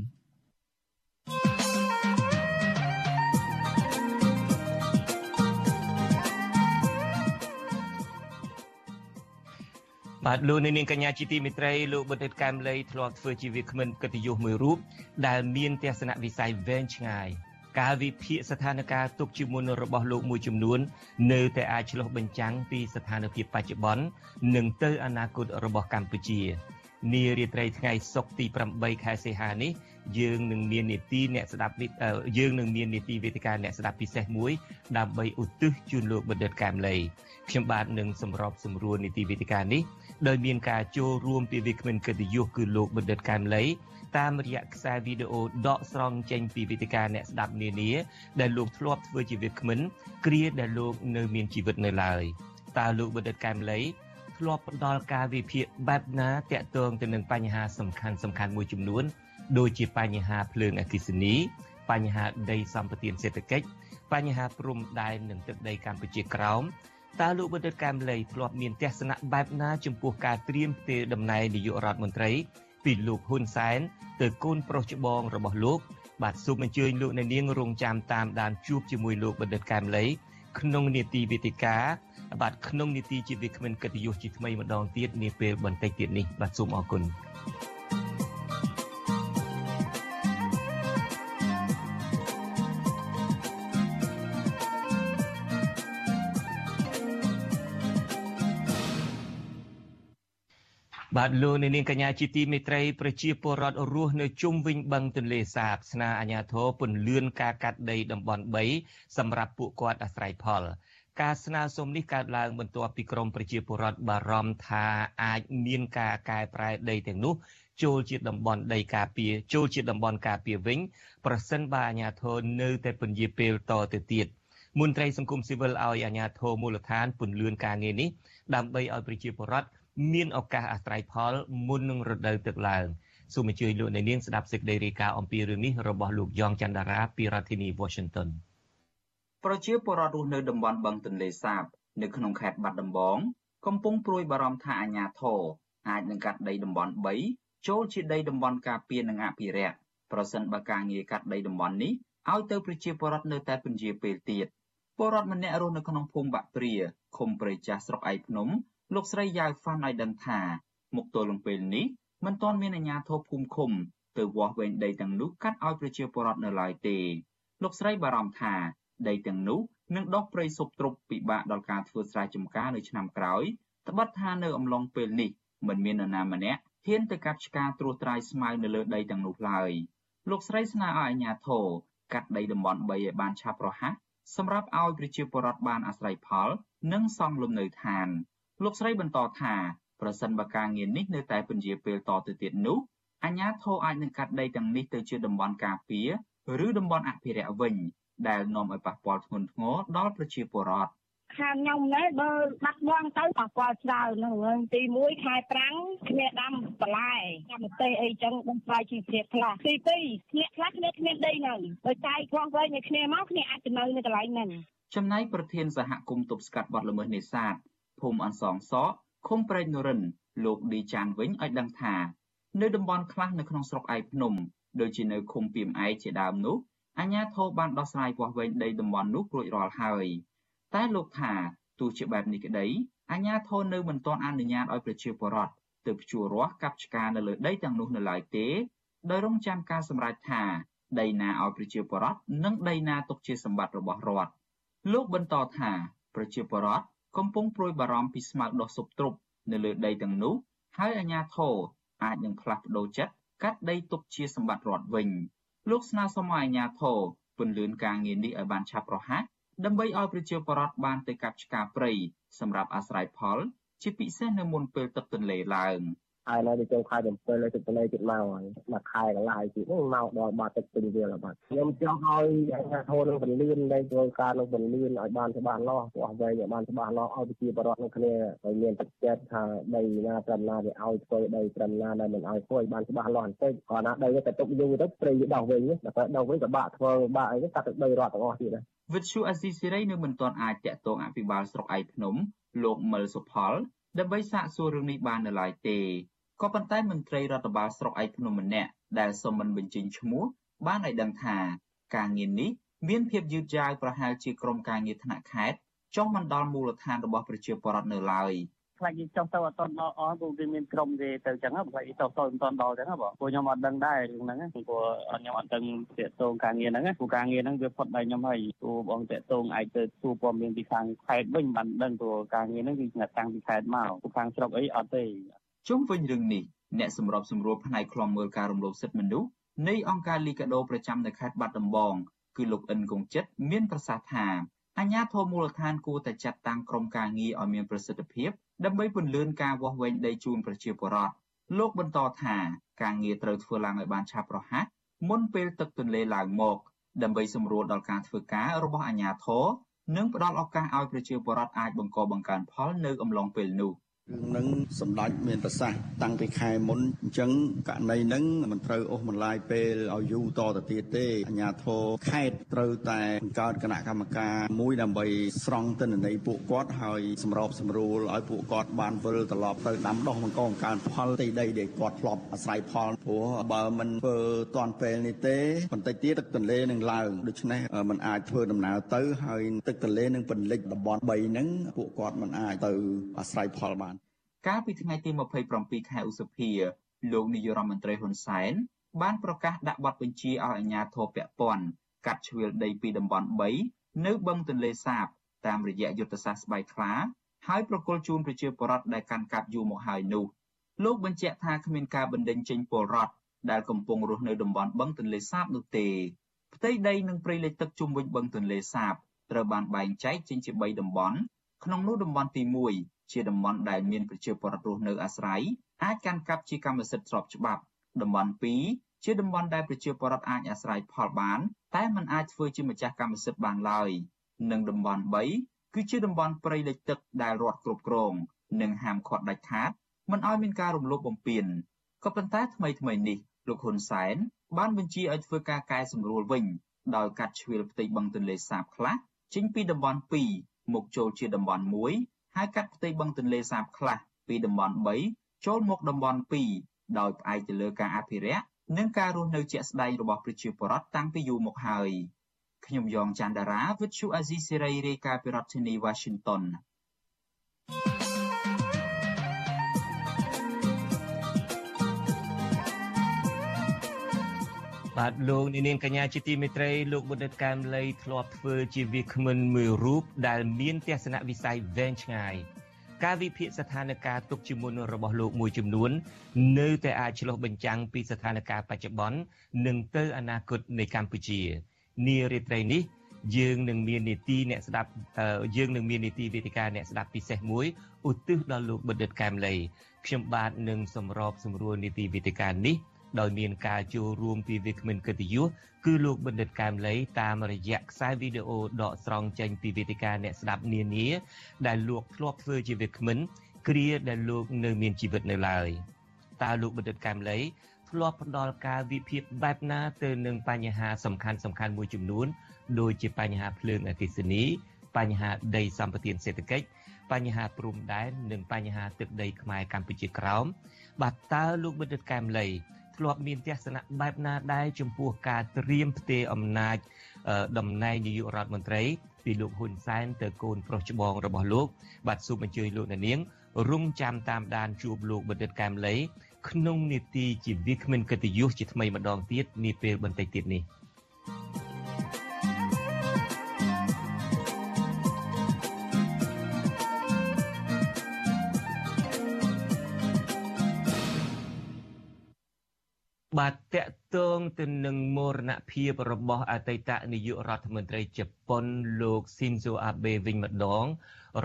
D: បាទលោកនាងកញ្ញាជាទីមេត្រីលោកបណ្ឌិតកែមលីធ្លាប់ធ្វើជាវាគ្មិនកិត្តិយសមួយរូប ដែលមានទស្សនវិស័យវែងឆ្ងាយការវិភាគស្ថានភាពទុកជាមុនរបស់លោកមួយចំនួន នៅតែអាចឆ្លុះបញ្ចាំងពីស្ថានភាពបច្ចុប្បន្ននិងទៅអនាគតរបស់កម្ពុជានារាត្រីថ្ងៃសុក្រទី8ខែសីហានេះយើងនឹងមាននីតិអ្នកស្ដាប់យើងនឹងមាននីតិវេទិកាអ្នកស្ដាប់ពិសេសមួយដើម្បីឧទ្ទិសជូនលោកបណ្ឌិតកែមលីខ្ញុំបាទនឹងសម្របសម្រួលនីតិវេទិកានេះ ដោយមានការចូលរួមពីវាគ្មិនកិត្តិយសគឺលោកបណ្ឌិតកែមលីតាមរយៈខ្សែវីដេអូដកស្រង់ចេញពីវេទិកាអ្នកស្ដាប់នានាដែលលោកធ្លាប់ធ្វើជាវាគ្មិនគ្រាដែលលោកនៅមានជីវិតនៅឡើយតើលោកបណ្ឌិតកែមលីធ្លាប់ផ្ដល់ការវិភាគបែបណាតាក់ទងទៅនឹងបញ្ហាសំខាន់សំខាន់មួយចំនួនដូចជាបញ្ហាភ្លើងអគ្គិសនីបញ្ហាដីសម្បត្តិសេដ្ឋកិច្ចបញ្ហាព្រំដែននិងទឹកដីកម្ពុជាក្រោម តើលោកបណ្ឌិតកែមលីធ្លាប់មានទស្សនៈបែបណាចំពោះការត្រៀមផ្ទេរតំណែងនាយករដ្ឋមន្ត្រី ពីលោកហ៊ុនសែនទៅកូនប្រុសច្បងរបស់លោក បាទសូមអញ្ជើញលោកអ្នកនាងរងចាំតាមដានជួបជាមួយលោកបណ្ឌិតកែមលីក្នុងនីតិវិទ្យាបាទក្នុងនីតិជាវាគ្មិនកិត្តិយសជាថ្មីម្ដងទៀតនាពេលបន្តិចទៀតនេះបាទសូមអរគុណ បាទលោកនាងកញ្ញាជាទីមេត្រីប្រជាពលរដ្ឋរស់នៅជុំវិញបឹងទន្លេសាបស្នើអាជ្ញាធរពន្លឿនការកាត់ដីតំបន់3សម្រាប់ពួកគាត់អាស្រ័យផល ការស្នើសុំនេះកើតឡើងបន្ទាប់ពីក្រមប្រជាពលរដ្ឋបារម្ភថាអាចមានការកែប្រែដីទាំងនោះចូលជាតំបន់ដីការពារចូលជាតំបន់ការពារវិញ ប្រសិនបើអាជ្ញាធរនៅតែពន្យាពេលតទៅទៀតមន្ត្រីសង្គមស៊ីវិលឲ្យអាជ្ញាធរមូលដ្ឋានពន្លឿនការងារនេះដើម្បីឲ្យប្រជាពលរដ្ឋ មានឱកាសអាស្រ័យផលមុននឹងរដូវទឹកឡើងសូមអញ្ជើញលោកអ្នកនាងស្ដាប់សេចក្តីរាយការណ៍អំពីរឿងនេះរបស់លោកយ៉ងច័ន្ទដារាពីរដ្ឋធានី Washington
I: ប្រជាពលរដ្ឋរស់នៅតំបន់បឹងទន្លេសាប នៅក្នុងខេត្តបាត់ដំបង កំពុងព្រួយបារម្ភថាអាជ្ញាធរអាចនឹងកាត់ដីតំបន់3ចូលជាដីតំបន់ការពារនិងអភិរក្សប្រសិនបើការងារកាត់ដីតំបន់នេះឲ្យទៅប្រជាពលរដ្ឋនៅតែពន្យាពេលទៀតពលរដ្ឋម្នាក់រស់នៅក្នុងភូមិបាក់ព្រាឃុំព្រៃចាស់ស្រុកឯកភ្នំ លោកស្រីយ៉ាវហ្វាន់ឲ្យដឹងថាមុខទល់នឹងពេលនេះមិនទាន់មានអាជ្ញាធរភូមិឃុំទៅវាស់វែងដីទាំងនោះកាត់ឲ្យប្រជាពលរដ្ឋនៅឡើយទេលោកស្រីបារម្ភថាដីទាំងនោះនឹងដុះព្រៃស៊ប់ទ្រប់ពិបាកដល់ការធ្វើស្រែចម្ការនៅឆ្នាំក្រោយត្បិតថានៅអំឡុងពេលនេះមិនមាននរណាម្នាក់ហ៊ានទៅកាប់ឆ្ការត្រួសត្រាយស្មៅនៅលើដីទាំងនោះឡើយលោកស្រីស្នើឲ្យអាជ្ញាធរកាត់ដីតំបន់3ឲ្យបានឆាប់រហ័សសម្រាប់ឲ្យប្រជាពលរដ្ឋបានអាស្រ័យផល និងសង់លំនៅឋាន លោកស្រីបន្តថាប្រសិនបើការងារនេះនៅតែពន្យាពេលតទៅទៀតនោះអាជ្ញាធរអាចនឹងកាត់ដីទាំងនេះទៅជាតំបន់ការពារឬតំបន់អភិរក្សវិញ ដែលនាំឲ្យប៉ះពាល់ធ្ងន់ធ្ងរដល់ប្រជាពលរដ្ឋ
G: ខាងខ្ញុំណែបើបាត់បង់ទៅប៉ះពាល់ច្រើនហ្នឹងទី1ខែប្រាំងគ្នាដាំបន្លែកម្មទេសអីចឹងបំផ្លាញជីវភាពខ្លះទី2គ្នាខ្លះគ្នាគ្មានដីនៅបើចាយខ្លះវិញឲ្យគ្នាមកគ្នាអាចទៅនៅនៅកន្លែងហ្នឹង
I: ចំណែកប្រធានសហគមន៍ទប់ស្កាត់បទល្មើសនេសាទ ភូមិអនសងសកឃុំប្រែកនរិន លោកឌីចានវិញឲ្យដឹងថា នៅតំបន់ខ្លះនៅក្នុងស្រុកឯកភ្នំដូចជានៅឃុំពីមឯកជាដើមនោះអាជ្ញាធរបានដោះស្រាយវាស់វែងដីតំបន់នោះរួចរាល់ហើយតែលោកថាទោះជាបែបនេះក្តីអាជ្ញាធរនៅមិនទាន់អនុញ្ញាតឲ្យប្រជាពលរដ្ឋទៅភ្ជួររាស់កាប់ឆ្ការនៅលើដីទាំងនោះនៅឡើយទេដោយរងចាំការសម្រេចថាដីណាឲ្យប្រជាពលរដ្ឋនិងដីណាទុកជាសម្បត្តិរបស់រដ្ឋលោកបន្តថាប្រជាពលរដ្ឋ កំពុងព្រួយបារម្ភពីស្មៅដុះស៊ុបទ្រប់នៅលើដីទាំងនោះហើយអាជ្ញាធរអាចនឹងផ្លាស់ប្តូរចិត្តកាត់ដីទុកជាសម្បត្តិរដ្ឋវិញលោកស្នើសុំឲ្យអាជ្ញាធរពន្យាការងារនេះឲ្យបានឆាប់រហ័សដើម្បីឲ្យប្រជាពលរដ្ឋបានទៅកាប់ឆ្ការព្រៃសម្រាប់អាស្រ័យផល ជាពិសេសនៅមុនពេលទឹកទន្លេឡើង។
J: ហើយនៅចូលខែ7នៅទឹកទន្លេជិតមកហើយមួយខែកន្លះទៀតហ្នឹងមកដល់បាត់ទឹកពេញវាលបាត់ខ្ញុំចង់ឲ្យអាជ្ញាធរនឹងពន្លឿននៃធ្វើការនឹងពន្លឿនឲ្យបានច្បាស់លាស់ព្រោះវែងឲ្យបានច្បាស់លាស់ឲ្យប្រជាពលរដ្ឋនឹងគ្នាឲ្យមានទឹកចិត្តថាដីណាត្រឹមណាវាឲ្យធ្វើដីត្រឹមណាដែលមិនឲ្យធ្វើឲ្យបានច្បាស់លាស់បន្តិចគាត់ណាដីទៅទុកយូរទៅព្រៃវាដោះវិញតែដោះវិញក៏បាក់ធ្វើបាក់អីកាត់ទឹកដីរដ្ឋទាំងអស់ទៀត
I: វិទ្យុអេស៊ីស៊ីរីនៅមិនទាន់អាចតាក់ទងអភិបាលស្រុកឯកភ្នំលោកមិលសុផលដើម្បីសាកសួររឿងនេះបាននៅឡើយទេ ក៏ប៉ុន្តែមន្ត្រីរដ្ឋបាលស្រុកឯកភ្នំម្នាក់ដែលសូមមិនបញ្ចេញឈ្មោះបានឲ្យដឹងថាការងារនេះមានភាពយឺតយ៉ាវប្រហែលជាក្រុមការងារថ្នាក់ខេត្តចុះមិនដល់មូលដ្ឋានរបស់ប្រជាពលរដ្ឋនៅឡើយ
E: ខ្លាចយើងចុះទៅអត់ដល់អស់ព្រោះវាមានក្រុមគេទៅចឹងបើចុះទៅមិនដល់ដល់ចឹងបងព្រោះខ្ញុំអត់ដឹងដែររឿងហ្នឹងព្រោះខ្ញុំអត់ដឹងតាកតងការងារហ្នឹងព្រោះការងារហ្នឹងវាផុតដោយខ្ញុំហើយព្រោះបងតាកតងអាចទៅសួរព័ត៌មានពីខាងខេត្តវិញបានដឹងព្រោះការងារហ្នឹងគឺស្ងាត់តាំងពីខេត្តមកព្រោះខាងស្រុកអីអត់ទេ
I: ជុំវិញរឿងនេះអ្នកសម្របសម្រួលផ្នែកខ្លំមើលការរំលោភសិទ្ធិមនុស្សនៃអង្គការលីកាដូប្រចាំនៅខេត្តបាត់ដំបង គឺលោកអិនកុងចិត្តមានប្រសាសន៍ថាអាជ្ញាធរមូលដ្ឋានគួរតែចាត់តាំងក្រុមការងារឲ្យមានប្រសិទ្ធភាពដើម្បីពន្លឿនការវាស់វែងដីជូនប្រជាពលរដ្ឋលោកបន្តថាការងារត្រូវធ្វើឡើងឲ្យបានឆាប់រហ័សមុនពេលទឹកទន្លេឡើងមក ដើម្បីសម្រួលដល់ការធ្វើការរបស់អាជ្ញាធរនិងផ្ដល់ឱកាសឲ្យប្រជាពលរដ្ឋអាចបង្កបង្កើនផលនៅអំឡុងពេលនោះ។
K: រឿងនឹងសម្ដេចមានប្រសាសន៍តាំងពីខែមុនអញ្ចឹងករណីនឹងមិនត្រូវអូសបន្លាយពេលឲ្យយូរតទៅទៀតទេអាជ្ញាធរខេត្តត្រូវតែបង្កើតគណៈកម្មការមួយដើម្បីស្រង់ទិន្នន័យពួកគាត់ហើយសម្របសម្រួលឲ្យពួកគាត់បានវិលត្រឡប់ទៅដាំដុះបង្កបង្កើនផលទីដីដែលគាត់ធ្លាប់អាស្រ័យផលព្រោះបើមិនធ្វើតាន់ពេលនេះទេបន្តិចទៀតទឹកទន្លេនឹងឡើងដូច្នេះมันអាចធ្វើដំណើរទៅហើយទឹកទន្លេនឹងពន្លិចតំបន់3ហ្នឹងពួកគាត់មិនអាចទៅអាស្រ័យផលបាន
I: កាលពីថ្ងៃទី27ខែឧសភាលោកនាយរដ្ឋមន្ត្រីហ៊ុនសែនបានប្រកាសដាក់បទបញ្ជាឲ្យអាជ្ញាធរពាក់ព័ន្ធកាត់ជ្រឿលដីពីតំបន់3នៅបឹងទន្លេសាប តាមរយៈយុទ្ធសាស្ត្រស្បៃខ្លាហើយប្រគល់ជូនប្រជាពលរដ្ឋដែលកាន់កាប់យូរមកហើយនោះលោកបញ្ជាក់ថាគ្មានការបណ្តេញចេញពលរដ្ឋដែលកំពុងរស់នៅតំបន់បឹងទន្លេសាបនោះទេផ្ទៃដីនិងព្រៃលិចទឹកជុំវិញបឹងទន្លេសាបត្រូវបានបែងចែកចេញជា3តំបន់ក្នុងនោះតំបន់ទី1 ជាតំបន់ដែលមានប្រជាពលរដ្ឋរស់នៅអាស្រ័យអាចកាន់កាប់ជាកម្មសិទ្ធិស្របច្បាប់តំបន់2ជាតំបន់ដែលប្រជាពលរដ្ឋអាចអាស្រ័យផលបាន តែមិនអាចធ្វើជាម្ចាស់កម្មសិទ្ធិបានឡើយនិងតំបន់3គឺជាតំបន់ព្រៃលិចទឹកដែលរដ្ឋគ្រប់គ្រង និងហាមឃាត់ដាច់ខាតមិនឲ្យមានការរំលោភបំពានក៏ប៉ុន្តែថ្មីថ្មីនេះលោកហ៊ុនសែនបានបញ្ជាឲ្យធ្វើការកែសម្រួលវិញដោយកាត់ជ្រៀលផ្ទៃបឹងទន្លេសាបខ្លះចេញពីតំបន់2មកចូលជាតំបន់1 ហើយកាត់ផ្ទៃបឹងទន្លេសាបខ្លះពីតំបន់3ចូលមកតំបន់2ដោយផ្អែកទៅលើការអភិរក្សនិងការរស់នៅជាក់ស្ដែងរបស់ប្រជាពលរដ្ឋតាំងពីយូរមកហើយខ្ញុំយ៉ងច័ន្ទដារាវិទ្យុអាស៊ីសេរីរាយការណ៍ពីរដ្ឋធានី Washington
D: បាទលោកនាងកញ្ញាជាទីមេត្រីលោកបុឌិតកែមលីធ្លាប់ធ្វើជាវាគ្មិនមួយរូបដែលមានទស្សនវិស័យវែងឆ្ងាយការវិភាគស្ថានភាពទុកជាមុនរបស់លោកមួយចំនួន នៅតែអាចឆ្លុះបញ្ចាំងពីស្ថានភាពបច្ចុប្បន្ននិងទៅអនាគតនៃកម្ពុជានារាត្រីនេះយើងនឹងមាននីតិអ្នកស្ដាប់យើងនឹងមាននីតិវេទិកាអ្នកស្ដាប់ពិសេសមួយឧទ្ទិសដល់លោកបណ្ឌិតកែមលីខ្ញុំបាទនឹងសម្របសម្រួលនីតិវេទិកានេះ ដោយមានការចូលរួមពីវាគ្មិនកិត្តិយសគឺលោកបណ្ឌិតកែមលីតាមរយៈខ្សែវីដេអូដកស្រង់ចេញពីវេទិកាអ្នកស្ដាប់នានាដែលលោកធ្លាប់ធ្វើជាវាគ្មិនគ្រាដែលលោកនៅមានជីវិតនៅឡើយតើលោកបណ្ឌិតកែមលីធ្លាប់ផ្ដល់ការវិភាគបែបណាទៅនឹងបញ្ហាសំខាន់សំខាន់មួយចំនួនដូចជាបញ្ហាភ្លើងអគ្គិសនីបញ្ហាដីសម្បត្តិសេដ្ឋកិច្ចបញ្ហាព្រំដែននិងបញ្ហាទឹកដីខ្មែរកម្ពុជាក្រោមបាទតើលោកបណ្ឌិតកែមលី ធ្លាប់មានទស្សនៈបែបណាដែរចំពោះការត្រៀមផ្ទេរអំណាចតំណែងនាយករដ្ឋមន្ត្រីពីលោកហ៊ុនសែនទៅកូនប្រុសច្បងរបស់លោក បាទសូមអញ្ជើញលោកអ្នកនាងរងចាំតាមដានជួបលោកបណ្ឌិតកែមលីក្នុងនីតិជាវាគ្មិនកិត្តិយសជាថ្មីម្ដងទៀតនាពេលបន្តិចទៀតនេះ។ បាទតកតងទៅនឹងមរណភាពរបស់អតីតនាយករដ្ឋមន្ត្រីជប៉ុនលោកស៊ីនសូអាបេវិញម្ដង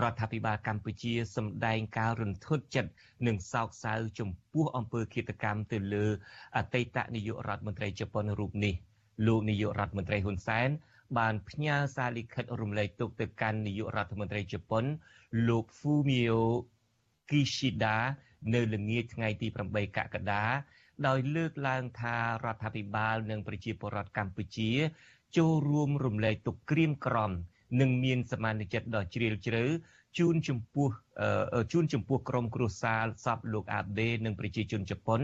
D: រដ្ឋាភិបាលកម្ពុជាសម្ដែងការរន្ធត់ចិត្តនិងសោកសៅចំពោះអំពើឃាតកម្មទៅលើអតីតនាយករដ្ឋមន្ត្រីជប៉ុនរូបនេះលោកនាយករដ្ឋមន្ត្រីហ៊ុនសែនបានផ្ញើសារលិខិតរំលែកទុកទៅកាន់នាយករដ្ឋមន្ត្រីជប៉ុន លោក Fumio Kishida នៅល្ងាចថ្ងៃទី8កក្កដា ដោយលើកឡើងថារដ្ឋាភិបាលនិងប្រជាពលរដ្ឋកម្ពុជា ចូលរួមរំលែកទុកក្រៀមក្រំ និងមានសមានចិត្តដ៏ជ្រាលជ្រៅជូនចំពោះជូនចំពោះក្រុមគ្រួសារសពលោកអាបេនិងប្រជាជនជប៉ុន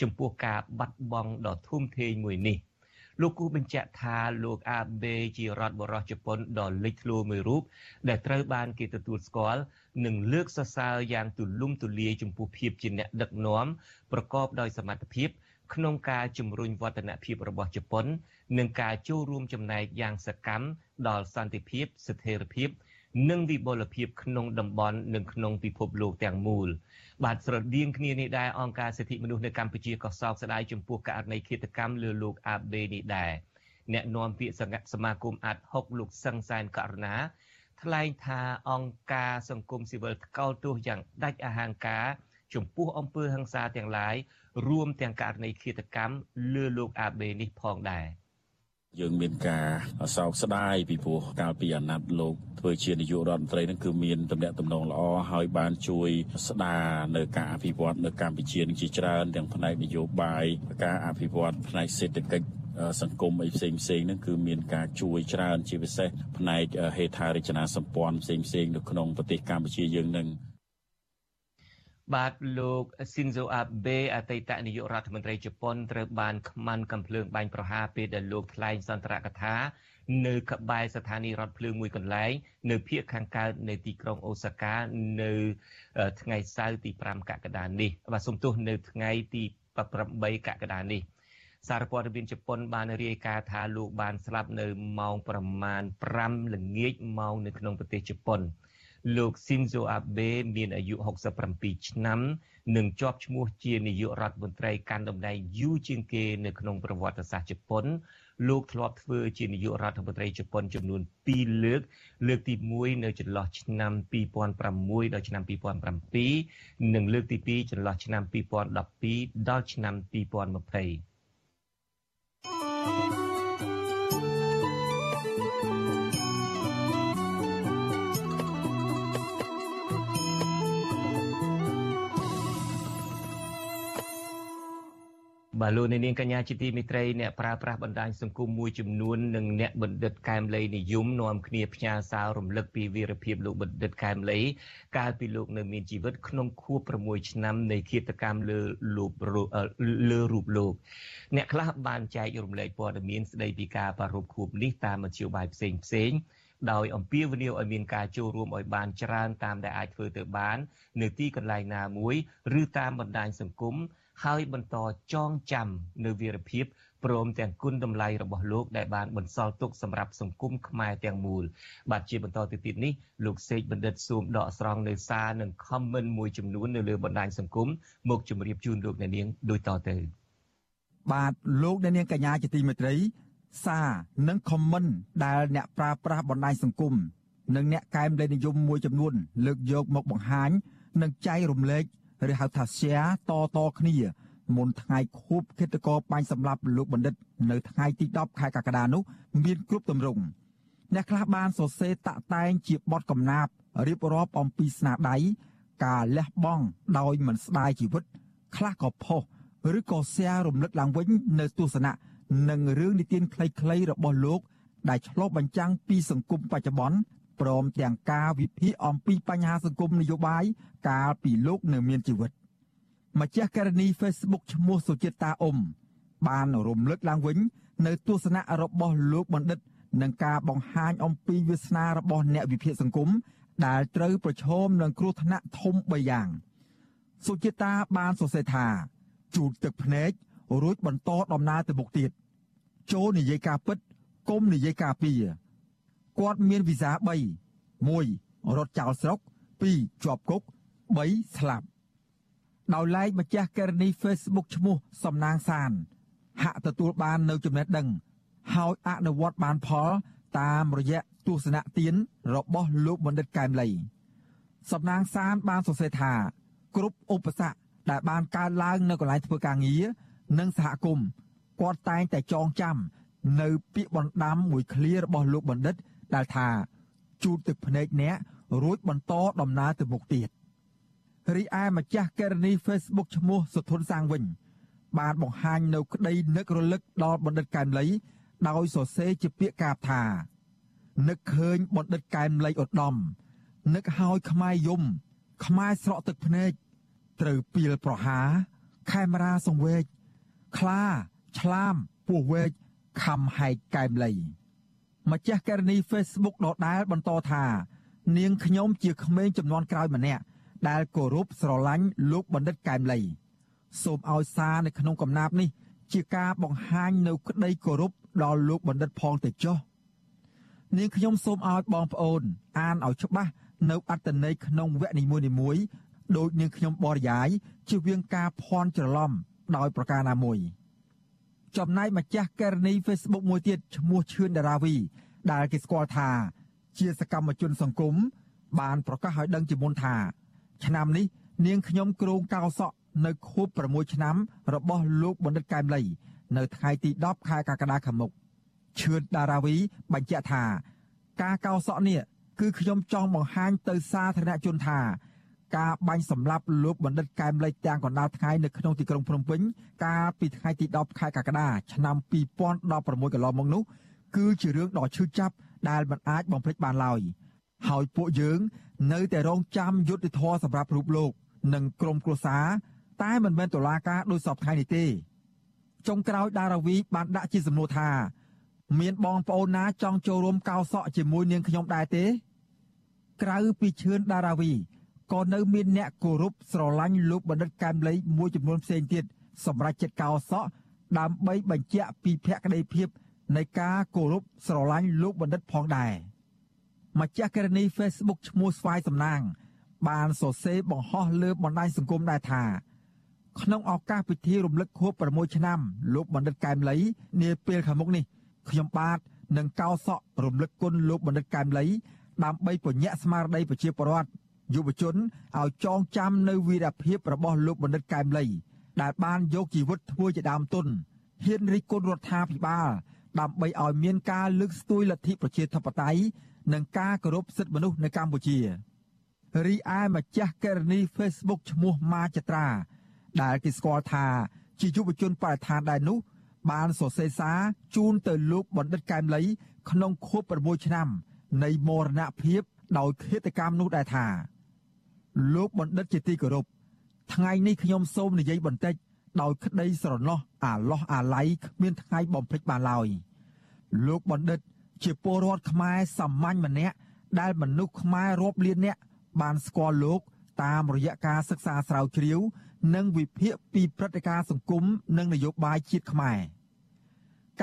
D: ចំពោះការបាត់បង់ដ៏ធំធេងមួយនេះ។ លោកគូបញ្ជាក់ថាលោកអាបេជារដ្ឋបរោះជប៉ុនដ៏លេចធ្លោមួយរូបដែលត្រូវបានគេទទួលស្គាល់និងលើកសរសើរយ៉ាងទូលំទូលាយចំពោះភាពជាអ្នកដឹកនាំប្រកបដោយសមត្ថភាពក្នុងការជំរុញវឌ្ឍនភាពរបស់ជប៉ុន និងការចូលរួមចំណែកយ៉ាងសកម្មដល់សន្តិភាពស្ថិរភាព និងវិបុលភាពក្នុងតំបន់និងក្នុងពិភពលោកទាំងមូលបាទស្រដៀងគ្នានេះដែរអង្គការសិទ្ធិមនុស្សនៅកម្ពុជាក៏សោកស្ដាយចំពោះករណីឃាតកម្មលើលោកអាបេនេះដែរអ្នកនាំពាក្យសមាគមអាត់6លោកសឹងសែនករណាថ្លែងថាអង្គការសង្គមស៊ីវិលថ្កោលទោសយ៉ាងដាច់អហង្ការចំពោះអំពើហិង្សាទាំងឡាយរួមទាំងករណីឃាតកម្មលើលោកអាបេនេះផងដែរ។
L: យើងមានការសោកស្ដាយពីព្រោះកាលពីអាណត្តិលោកធ្វើជានាយករដ្ឋមន្ត្រីនឹងគឺមានតំណែងតំណងល្អហើយបានជួយស្ដារនៅការអភិវឌ្ឍនៅកម្ពុជានឹងជាច្រើនទាំងផ្នែកនយោបាយការអភិវឌ្ឍផ្នែកសេដ្ឋកិច្ចសង្គមអីផ្សេងផ្សេងហ្នឹងគឺមានការជួយច្រើនជាពិសេសផ្នែកហេដ្ឋារចនាសម្ព័ន្ធផ្សេងផ្សេងនៅក្នុងប្រទេសកម្ពុជាយើងនឹង
D: បាទលោកស៊ីនហ្សូអាបេអតីតនាយករដ្ឋមន្ត្រីជប៉ុនត្រូវបានខ្មាន់កំភ្លើងបាញ់ប្រហារពេលដែលលោកថ្លែងសន្ទរកថា នៅក្បែរស្ថានីយ៍រថភ្លើងមួយកន្លែងនៅភូមិខាងកើតនៃទីក្រុងអូសាកានៅថ្ងៃសៅរ៍ទី5កក្កដានេះបាទសំទោសនៅថ្ងៃទី8កក្កដានេះសារព័ត៌មានជប៉ុនបានរាយការណ៍ថាលោកបានស្លាប់នៅម៉ោងប្រមាណ5ល្ងាចម៉ោងនៅក្នុងប្រទេសជប៉ុន លោក Shinzo Abe មានអាយុ67ឆ្នាំនិងជាប់ឈ្មោះជានាយករដ្ឋមន្ត្រីកាន់តំណែងយូរជាងគេនៅក្នុងប្រវត្តិសាស្ត្រជប៉ុនលោកធ្លាប់ធ្វើជានាយករដ្ឋមន្ត្រីជប៉ុនចំនួន2លើក លើកទី1នៅចន្លោះឆ្នាំ2006ដល់ឆ្នាំ2007និងលើកទី2ចន្លោះឆ្នាំ2012ដល់ឆ្នាំ2020 បាទលោកនាងកញ្ញាជាទីមេត្រីអ្នកប្រើប្រាស់បណ្ដាញសង្គមមួយចំនួននិងអ្នកបណ្ឌិតកែមលីនិយមនាំគ្នាផ្ញើសាររំលឹកពីវីរភាពលោកបណ្ឌិតកែមលីកាលពីលោកនៅមានជីវិតក្នុងខួប6ឆ្នាំនៃឃាតកម្មលើលោកលើរូបលោកអ្នកខ្លះបានចែករំលែកព័ត៌មានស្ដីពីការប្រារព្ធខួបនេះតាមមធ្យោបាយផ្សេងផ្សេងដោយអំពាវនាវឲ្យមានការចូលរួមឲ្យបានច្រើនតាមដែលអាចធ្វើទៅបាន នៅទីកន្លែងណាមួយ ឬតាមបណ្ដាញសង្គម ហើយបន្តចងចាំនៅវីរភាពព្រមទាំងគុណតម្លៃរបស់លោកដែលបានបន្សល់ទុកសម្រាប់សង្គមខ្មែរទាំងមូលបាទជាបន្តទៅទៀតនេះលោកសេកបណ្ឌិតស៊ូមដកស្រង់នៅសារនិង comment មួយចំនួននៅលើបណ្ដាញសង្គមមកជម្រាបជូនលោកអ្នកនាងដូចតទៅ
M: បាទលោកអ្នកនាងកញ្ញាជាទីមេត្រី សារនិង comment ដែលអ្នកប្រើប្រាស់បណ្ដាញសង្គមនិងអ្នកកែមលេខនិយមមួយចំនួន លើកយកមកបង្ហាញនិងចែករំលែក ឬហៅថា share តតគ្នាមុនថ្ងៃខួបគិតកោបាញ់សម្រាប់លោកបណ្ឌិត នៅថ្ងៃទី10ខែកក្កដានោះមានគ្រប់ទម្រង់អ្នកខ្លះបានសរសេរតាក់តែងជាបទកំណាព្យរៀបរាប់អំពីស្នាដៃការលះបង់ដោយមិនស្ដាយជីវិត ខ្លះក៏ផុសឬក៏សែរំលឹកឡើងវិញនៅទស្សនៈនិងរឿងនិទានខ្លីៗរបស់លោក ដែលឆ្លុះបញ្ចាំងពីសង្គមបច្ចុប្បន្ន ព្រមទាំងការវិភាគអំពីបញ្ហាសង្គមនយោបាយកាលពីលោកនៅមានជីវិតម្ចាស់ករណី Facebook ឈ្មោះសុចិតាអ៊ុំបានរំលឹកឡើងវិញ នៅទស្សនៈរបស់លោកបណ្ឌិតនឹងការបង្ហាញអំពីវាសនារបស់អ្នកវិភាគសង្គមដែលត្រូវប្រឈមនឹងគ្រោះថ្នាក់ធំ3យ៉ាង សុចិតាបានសរសេរថាជូតទឹកភ្នែករួចបន្តដំណើរទៅមុខទៀតចូលនិយាយការពិតកុំនិយាយការពី គាត់មានវីសា3 1រត់ចោលស្រុក2ជាប់គុក3ស្លាប់ដោយឡែកម្ចាស់ករណី Facebook ឈ្មោះសំណាងសាន ហាក់ទទួលបាននៅចំណេះដឹង ហើយអនុវត្តបានផល តាមរយៈទស្សនៈទានរបស់លោកបណ្ឌិតកែមលីសំណាងសានបានសរសេរថាគ្រប់ឧបសគ្គដែលបានកើតឡើងនៅកន្លែងធ្វើការងារនិងសហគមន៍គាត់តែងតែចងចាំ នៅពាក្យបណ្ដាំមួយឃ្លារបស់លោកបណ្ឌិត ដែលថាជូតទឹកភ្នែកអ្នករួចបន្តដំណើរទៅមុខទៀតរីឯម្ចាស់ករណី Facebook ឈ្មោះសុធនសាងវិញ បានបង្ហាញនៅក្តីនឹករលឹកដល់បណ្ឌិតកែមលី ដោយសរសេរជាពាក្យកាព្យថានឹកឃើញបណ្ឌិតកែមលីឧត្តមនឹកហើយខ្មែរយំ ខ្មែរស្រក់ទឹកភ្នែកត្រូវពីលប្រហាខេមរាសង្វេកខ្លា ឆ្លាមពោះវែកខំហែកកែមលី ម្ចាស់ករណី Facebook ដដែលបន្តថា នាងខ្ញុំជាក្មេងចំនួនក្រោយម្នាក់ដែលគោរពស្រឡាញ់លោកបណ្ឌិតកែមលីសូមឲ្យសារនៅក្នុងកំណាព្យនេះ ជាការបង្ហាញនៅក្តីគោរពដល់លោកបណ្ឌិតផងទៅចុះនាងខ្ញុំសូមឲ្យបងប្អូន អានឲ្យច្បាស់នៅអត្តន័យក្នុងវគ្គនីមួយៗដោយនាងខ្ញុំបរិយាយជៀសវាងការភ័ន្តច្រឡំដោយប្រការណាមួយ ចំណែកម្ចាស់ករណី Facebook មួយទៀតឈ្មោះឈឿនដារាវី ដែលគេស្គាល់ថា ជាសកម្មជនសង្គមបានប្រកាសឲ្យដឹងជាមុនថាឆ្នាំនេះនាងខ្ញុំគ្រងកោសក់នៅខួប6ឆ្នាំ របស់លោកបណ្ឌិតកែមលី នៅថ្ងៃទី10ខែកក្កដាខាងមុខឈឿនដារាវីបញ្ជាក់ថា ការកោសក់នេះគឺខ្ញុំចង់បង្ហាញទៅសាធារណជនថា ការបាញ់សម្លាប់លោកបណ្ឌិតកែមលីទាំងកណ្ដាលថ្ងៃនៅក្នុងទីក្រុងភ្នំពេញកាលពីថ្ងៃទី10ខែកក្កដាឆ្នាំ2016កន្លងមកនោះគឺជារឿងដ៏ឈឺចាប់ដែលមិនអាចបំភ្លេចបានឡើយហើយពួកយើងនៅតែរងចាំយុទ្ធធរសម្រាប់រូបលោក និងក្រុមគ្រួសារតែមិនមែនតុលាការដោយសពថ្ងៃនេះទេចុងក្រោយដារាវី បានដាក់ជាសំណួរថា មានបងប្អូនណាចង់ចូលរួមកោសក់ជាមួយនាងខ្ញុំដែរទេ ក្រៅពីឈឿនដារាវី ក៏នៅមានអ្នកគោរពស្រឡាញ់លោកបណ្ឌិតកែមលីមួយចំនួនផ្សេងទៀតសម្រាប់ចិត្តកោសក់ដើម្បីបញ្ជាក់ពីភក្តីភាពនៃការគោរពស្រឡាញ់លោកបណ្ឌិតផងដែរម្ចាស់ករណី Facebook ឈ្មោះស្វាយសំណាង បានសរសេរបង្ហោះលើបណ្ដាញសង្គមដែរថា ក្នុងឱកាសពិធីរំលឹកខួប6ឆ្នាំលោកបណ្ឌិតកែមលីនាពេលខាងមុខនេះខ្ញុំបាទនឹងកោសក់រំលឹកគុណលោកបណ្ឌិតកែមលីដើម្បីពញាក់ស្មារតីប្រជាពលរដ្ឋ យុវជនឲ្យចងចាំនៅវីរភាពរបស់លោកបណ្ឌិតកែមលី ដែលបានយកជីវិតធ្វើជាដើមទុនហ៊ានរិះគន់រដ្ឋាភិបាល ដើម្បីឲ្យមានការលើកស្ទួយលទ្ធិប្រជាធិបតេយ្យនិងការគោរពសិទ្ធិមនុស្សនៅកម្ពុជារីឯម្ចាស់ករណី Facebook ឈ្មោះម៉ាចត្រា ដែលគេស្គាល់ថាជាយុវជនបរិស្ថានដែរនោះបានសរសេរសារជូនទៅលោកបណ្ឌិតកែមលី ក្នុងខួប6ឆ្នាំនៃមរណភាពដោយឃាតកម្មនោះដែរថា លោកបណ្ឌិតជាទីគោរពថ្ងៃនេះខ្ញុំសូមនិយាយបន្តិចដោយក្តីស្រណោះអាឡោះអាល័យគ្មានថ្ងៃបំភ្លេចបានឡើយលោកបណ្ឌិត ជាពលរដ្ឋខ្មែរសាមញ្ញម្នាក់ដែលមនុស្សខ្មែររាប់លាននាក់បានស្គាល់លោក តាមរយៈការសិក្សាស្រាវជ្រាវ និងវិភាគពីព្រឹត្តិការណ៍សង្គមនិងនយោបាយជាតិខ្មែរ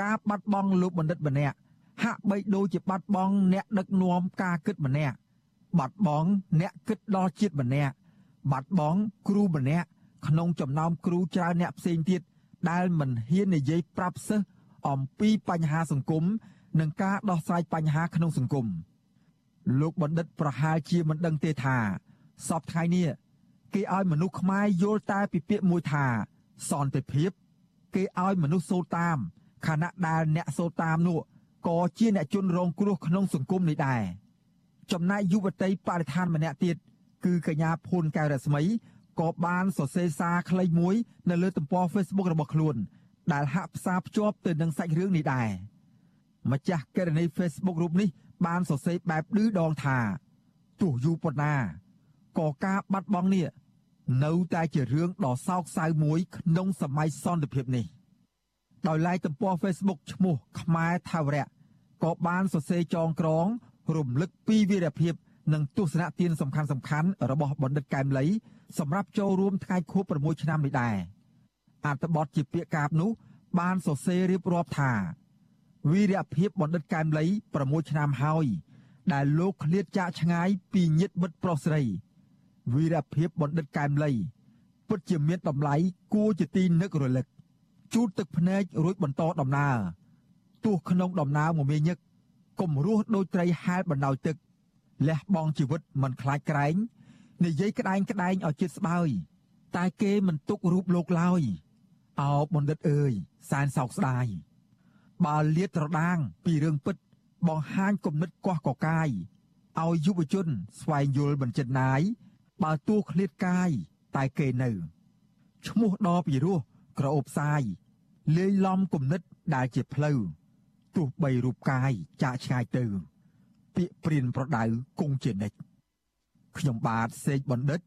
M: ការបាត់បង់លោកបណ្ឌិតម្នាក់ហាក់បីដូចជាបាត់បង់អ្នកដឹកនាំការគិតម្នាក់ បាត់បង់អ្នកគិតដល់ជាតិម្នាក់បាត់បង់គ្រូម្នាក់ក្នុងចំណោមគ្រូច្រើនអ្នកផ្សេងទៀតដែលមិនហ៊ាននិយាយប្រាប់សិស្សអំពីបញ្ហាសង្គមនិងការដោះស្រាយបញ្ហាក្នុងសង្គមលោកបណ្ឌិតប្រហែលជាមិនដឹងទេថាសពថ្ងៃនេះគេឲ្យមនុស្សខ្មែរយល់តែពីពាក្យមួយថា សន្តិភាព គេឲ្យមនុស្សសូត្រតាមខណៈដែលអ្នកសូត្រតាមនោះក៏ជាអ្នកជនរងគ្រោះក្នុងសង្គមនេះដែរ ចំណែកយុវតីបរិស្ថានម្នាក់ទៀតគឺកញ្ញាភួនកែវរស្មីក៏បានសរសេរសារខ្លីមួយ នៅលើទំព័រ Facebook របស់ខ្លួន ដែលហាក់ផ្សារភ្ជាប់ទៅនឹងសាច់រឿងនេះដែរម្ចាស់ករណី Facebook រូបនេះ បានសរសេរបែបឌឺដងថាទោះយូរប៉ុណ្ណាក៏ការបាត់បង់នេះនៅតែជារឿងដ៏សោកសៅមួយក្នុងសម័យសន្តិភាពនេះដោយឡែកទំព័រ Facebook ឈ្មោះខ្មែរថាវរៈក៏បានសរសេរចងក្រង រំលឹកពីវីរភាពនិងទស្សនៈទានសំខាន់សំខាន់របស់បណ្ឌិតកែមលីសម្រាប់ចូលរួមថ្ងៃខួប6ឆ្នាំនេះដែរអត្ថបទជាពាក្យកាបនោះ បានសរសេររៀបរាប់ថាវីរភាពបណ្ឌិតកែមលី6ឆ្នាំហើយ ដែលលោកឃ្លាតចាកឆ្ងាយពីញាតិមិត្តប្រុសស្រីវីរភាពបណ្ឌិតកែមលីពិតជាមានតម្លៃគួរជាទីនឹករលឹកជូតទឹកភ្នែករួចបន្តដំណើរទោះក្នុងដំណើរមមាញឹក កុំរស់ដូចត្រីហែលបណ្ដោយទឹកលះបង់ជីវិតមិនខ្លាចក្រែងនិយាយក្តែងក្តែងឲ្យចិត្តស្បើយតែគេមិនទុករូបលោកឡើយអោបណ្ឌិតអើយសែនសោកស្ដាយបើលាតត្រដាងពីរឿងពិត បង្ហាញគំនិតកោះកកាយឲ្យយុវជន ស្វែងយល់បញ្ចិនណាយបើទោះឃ្លាតកាយតែគេនៅឈ្មោះដ៏ពិរោះក្រអូបសាយលាយឡំគំនិតដែលជាផ្លូវ ទោះបីរូបកាយចាកឆ្ងាយទៅ ពាក្យព្រានប្រដៅគង់ជានិច្ចខ្ញុំបាទសេកបណ្ឌិត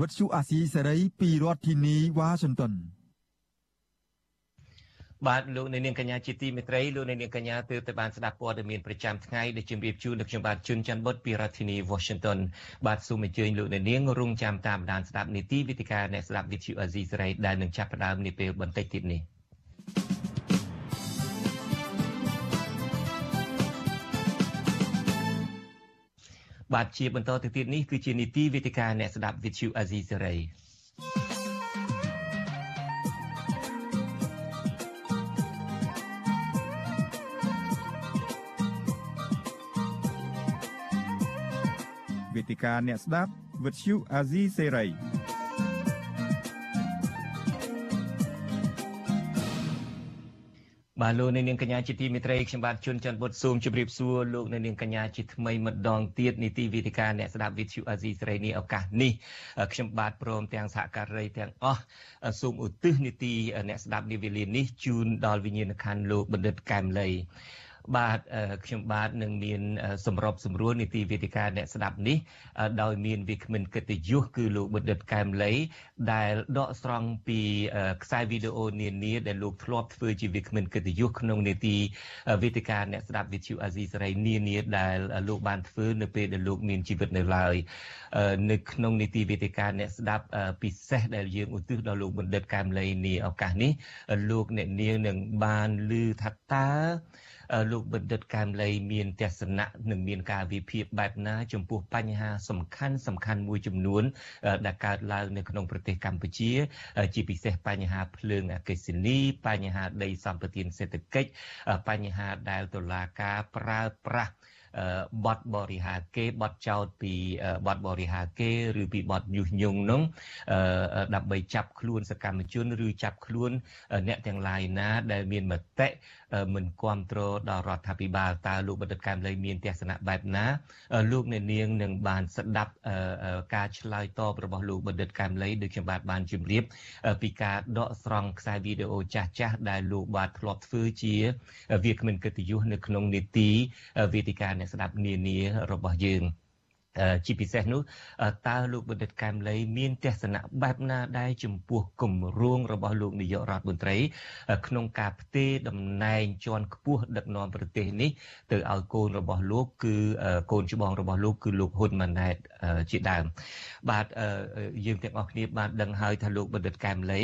M: វិទ្យុអាស៊ីសេរីពីរដ្ឋធានីវ៉ាស៊ីនតោន
D: បាទលោកនៅនាងកញ្ញាជាទីមេត្រីលោកនៅនាងកញ្ញាទើបតែបានស្ដាប់ព័ត៌មានប្រចាំថ្ងៃដែលជម្រាបជូនដល់ខ្ញុំបាទជួនច័ន្ទបុតពីរដ្ឋធានី Washington បាទសូមអញ្ជើញលោកនៅនាងរងចាំតាមដានស្ដាប់នីតិវិទ្យាអ្នកស្ដាប់វិទ្យុអាស៊ីសេរីដែលនឹងចាប់ផ្ដើមនាពេលបន្តិចទៀតនេះ។ បាទជាបន្តទៅទៀតនេះគឺជានីតិវេទិកាអ្នកស្ដាប់ Vithu Azizi Serai
B: វេទិកាអ្នកស្ដាប់ Vithu Azizi Serai
D: បាទលោកនាងកញ្ញាជាទីមេត្រីខ្ញុំបាទជួនច័ន្ទបុតស៊ូមជម្រាបសួរលោកនាងកញ្ញាជាថ្មីម្ដងទៀតនីតិវិទ្យាអ្នកស្ដាប់វិទ្យុអាស៊ីសេរីនេះឱកាសនេះខ្ញុំបាទព្រមទាំងសហការីទាំងអស់សូមឧទ្ទិសនីតិអ្នកស្ដាប់នាវេលានេះជូនដល់វិញ្ញាណក្ខន្ធលោកបណ្ឌិតកែមលី បាទខ្ញុំបាទនឹងមានសម្របសម្រួលនីតិវេទិកាអ្នកស្ដាប់នេះដោយមានវាគ្មិនកិត្តិយសគឺលោកបណ្ឌិតកែមលីដែលដកស្រង់ពីខ្សែវីដេអូនានាដែលលោកធ្លាប់ធ្វើជាវាគ្មិនកិត្តិយសក្នុងនីតិវេទិកាអ្នកស្ដាប់វិទ្យុអាស៊ីសេរីនានាដែលលោកបានធ្វើនៅពេលដែលលោកមានជីវិតនៅឡើយនៅក្នុងនីតិវេទិកាអ្នកស្ដាប់ពិសេសដែលយើងឧទ្ទិសដល់លោកបណ្ឌិតកែមលីនេះឱកាសនេះលោកអ្នកនាងនឹងបានឮថាតើ លោកបណ្ឌិតកែមលីមានទស្សនៈនិងមានការវិភាគបែបណា ចំពោះបញ្ហាសំខាន់សំខាន់មួយចំនួន ដែលកើតឡើងនៅក្នុងប្រទេសកម្ពុជា ជាពិសេសបញ្ហាភ្លើងអគ្គិសនីបញ្ហាដីសម្បត្តិសេដ្ឋកិច្ចបញ្ហាដែលតុលាការប្រើប្រាស់បទបរិហាគេបទចោតពីបទបរិហាគេឬពីបទញុះញង់នោះដើម្បីចាប់ខ្លួនសកម្មជន ឬចាប់ខ្លួន អ្នកទាំងឡាយណាដែលមានមតិ មិនគ្រប់គ្រងដល់រដ្ឋាភិបាលតើលោកបណ្ឌិតកែមលីមានទស្សនៈបែបណាលោកអ្នកនាងនឹងបានស្ដាប់ការឆ្លើយតបរបស់លោកបណ្ឌិតកែមលីដូចខ្ញុំបាទបានជម្រាបពីការដកស្រង់ខ្សែវីដេអូចាស់ចាស់ដែលលោកបាទធ្លាប់ធ្វើជាវាគ្មិនកិត្តិយសនៅក្នុងនីតិវេទិកាអ្នកស្ដាប់នានារបស់យើង។ ជាពិសេសនោះតើលោកបណ្ឌិតកែមលីមានទស្សនៈបែបណាដែរចំពោះគម្រោងរបស់លោកនាយករដ្ឋមន្ត្រី ក្នុងការផ្ទេរតំណែងជាន់ខ្ពស់ដឹកនាំប្រទេសនេះទៅឲ្យកូនរបស់លោក គឺកូនច្បងរបស់លោកគឺលោកហ៊ុនម៉ាណែតជាដើមបាទយើងទាំងអស់គ្នាបានដឹងហើយថាលោកបណ្ឌិតកែមលី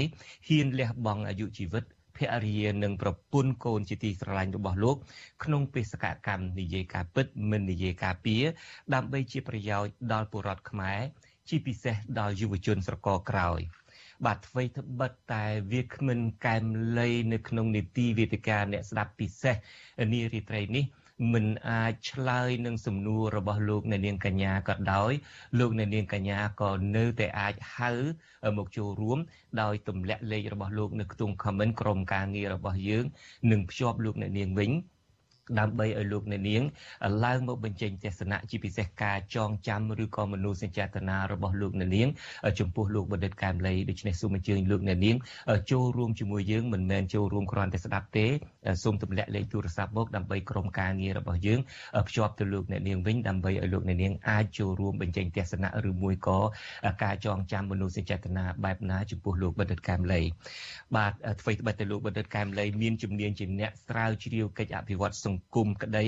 D: ហ៊ានលះបង់អាយុជីវិត ភរិយានិងប្រពន្ធកូនជាទីស្រឡាញ់របស់លោក ក្នុងបេសកកម្មនិយាយការពិតមិននិយាយការពៀដើម្បីជាប្រយោជន៍ដល់ពលរដ្ឋខ្មែរជាពិសេសដល់យុវជនស្រកក្រោយបាទអ្វីត្បិតតែវាគ្មិនកែមលៃនៅក្នុងនីតិវេទិកាអ្នកស្ដាប់ពិសេសនារីត្រីនេះ មិនអាចឆ្លើយនឹងសំណួររបស់លោកអ្នកនាងកញ្ញាក៏ដោយលោកអ្នកនាងកញ្ញាក៏នៅតែអាចហៅមកចូលរួមដោយទម្លាក់លេខរបស់លោកនៅក្នុង comment ក្រុមការងាររបស់យើងនឹងភ្ជាប់លោកអ្នកនាងវិញ ដើម្បីឲ្យលោកអ្នកនាងឡើងមកបញ្ចេញទស្សនៈជាពិសេសការចងចាំឬក៏មនោសញ្ចេតនារបស់លោកអ្នកនាងចំពោះលោកបណ្ឌិតកែមលីដូច្នេះសូមអញ្ជើញលោកអ្នកនាងចូលរួមជាមួយយើងមិនមែនចូលរួមគ្រាន់តែស្ដាប់ទេសូមទម្លាក់លេខទូរស័ព្ទមកដើម្បីក្រុមការងាររបស់យើងភ្ជាប់ទៅលោកអ្នកនាងវិញដើម្បីឲ្យលោកអ្នកនាងអាចចូលរួមបញ្ចេញទស្សនៈឬមួយក៏ការចងចាំមនោសញ្ចេតនាបែបណាចំពោះលោកបណ្ឌិតកែមលីបាទអ្វីត្បិតតែលោកបណ្ឌិតកែមលីមានជំនាញជាអ្នកស្រាវជ្រាវកិច្ចអភិវឌ្ឍសង្គមក្តី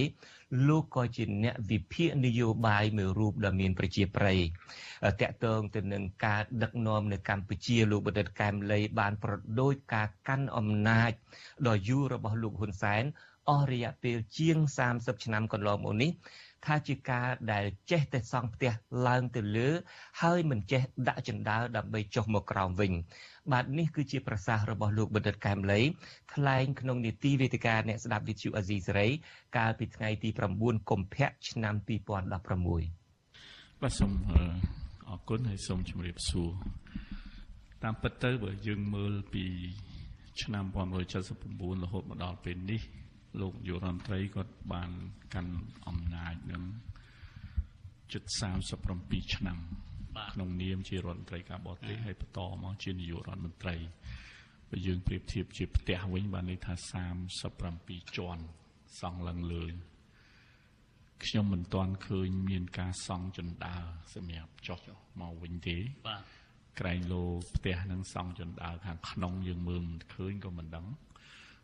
D: លោកក៏ជាអ្នកវិភាគនយោបាយមួយរូបដ៏មានប្រជាប្រិយតកតងទៅនឹងការដឹកនាំនៅកម្ពុជាលោកបណ្ឌិតកែមលីបានប្រដូចការកាន់អំណាចដ៏យូររបស់លោកហ៊ុនសែនអស់រយៈពេលជាង30ឆ្នាំកន្លងមកនេះថាជាការដែលចេះតែសង់ផ្ទះឡើងទៅលើ ហើយមិនចេះដាក់ចណ្ដើដើម្បីចុះមកក្រោមវិញ បាទនេះគឺជាប្រសាសន៍របស់លោកបណ្ឌិតកែមលីថ្លែងក្នុងនីតិវេទិកាអ្នកស្ដាប់វិទ្យុអាស៊ីសេរីកាលពីថ្ងៃទី9កុម្ភៈឆ្នាំ2016
N: បាទសូមអរគុណហើយសូមជម្រាបសួរតាមពិតទៅបើយើងមើលពី ឆ្នាំ1979រហូតមកដល់ពេលនេះ លោកយុរដ្ឋមន្ត្រីគាត់បានកាន់អំណាចនឹងជិត37ឆ្នាំ ក្នុងនាមជារដ្ឋមន្ត្រីការបរទេសហើយបន្តមកជានាយករដ្ឋមន្ត្រីបើយើងប្រៀបធៀបជាផ្ទះវិញបានន័យថា37ជាន់សង់ឡើងលើខ្ញុំមិនទាន់ឃើញមានការសង់ចណ្ដើរសម្រាប់ចុះមកវិញទេបាទក្រែងលោផ្ទះនឹងសង់ចណ្ដើរខាងក្នុងយើងមើលមិនឃើញក៏មិនដឹង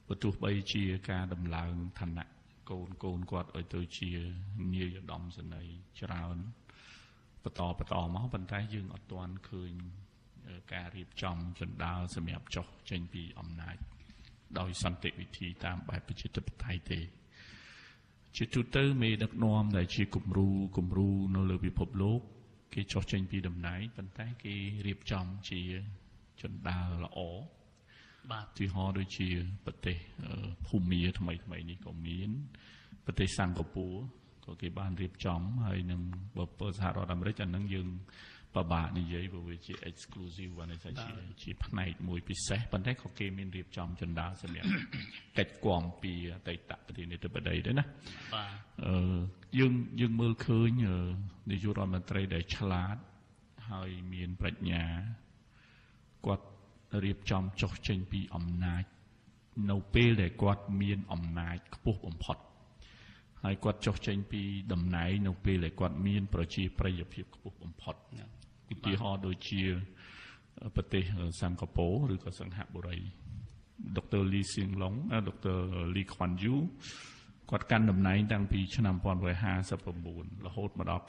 N: បើទោះបីជាការដំឡើងឋានៈកូនកូនគាត់ឲ្យទៅជានាយឧត្តមសេនីយ៍ច្រើន បន្តបន្តមកប៉ុន្តែយើងអត់ទាន់ឃើញការរៀបចំចណ្ដាលសម្រាប់ចុះចេញពីអំណាចដោយសន្តិវិធីតាមបែបប្រជាធិបតេយ្យទេជាទូទៅមេដឹកនាំដែលជាគំរូគំរូនៅលើពិភពលោក គេចុះចេញពីតំណែងប៉ុន្តែគេរៀបចំជាចណ្ដាលល្អបាទទីហោដូចជាប្រទេសភូមាថ្មីថ្មីនេះក៏មានប្រទេសសិង្ហបុរី ក៏គេបានរៀបចំហើយនឹងបើពើសហរដ្ឋអាមេរិកអានឹងយើងបបាក់និយាយព្រោះវាជា exclusive បានតែជាជាផ្នែកមួយពិសេសប៉ុន្តែក៏គេមានរៀបចំចណ្ដាសម្រាប់កិច្ចគាំពីអតីតប្រធានាធិបតីដែរណាបាទអឺយើងយើងមើលឃើញនាយករដ្ឋមន្ត្រីដែលឆ្លាតហើយមានប្រាជ្ញាគាត់រៀបចំចុះចេញពីអំណាច នៅពេលដែលគាត់មានអំណាចខ្ពស់បំផុត ហើយគាត់ចុះចេញពីតំណែងនៅពេលដែលគាត់មាន ប្រជាប្រិយភាពខ្ពស់បំផុតឧទាហរណ៍ដូចជាប្រទេសសិង្ហបុរីឬក៏សិង្ហបុរីដុកទ័រលីសៀងឡុងដុកទ័រលីខ្វាន់យូគាត់កាន់តំណែងតាំងពីឆ្នាំ1959រហូតមកដល់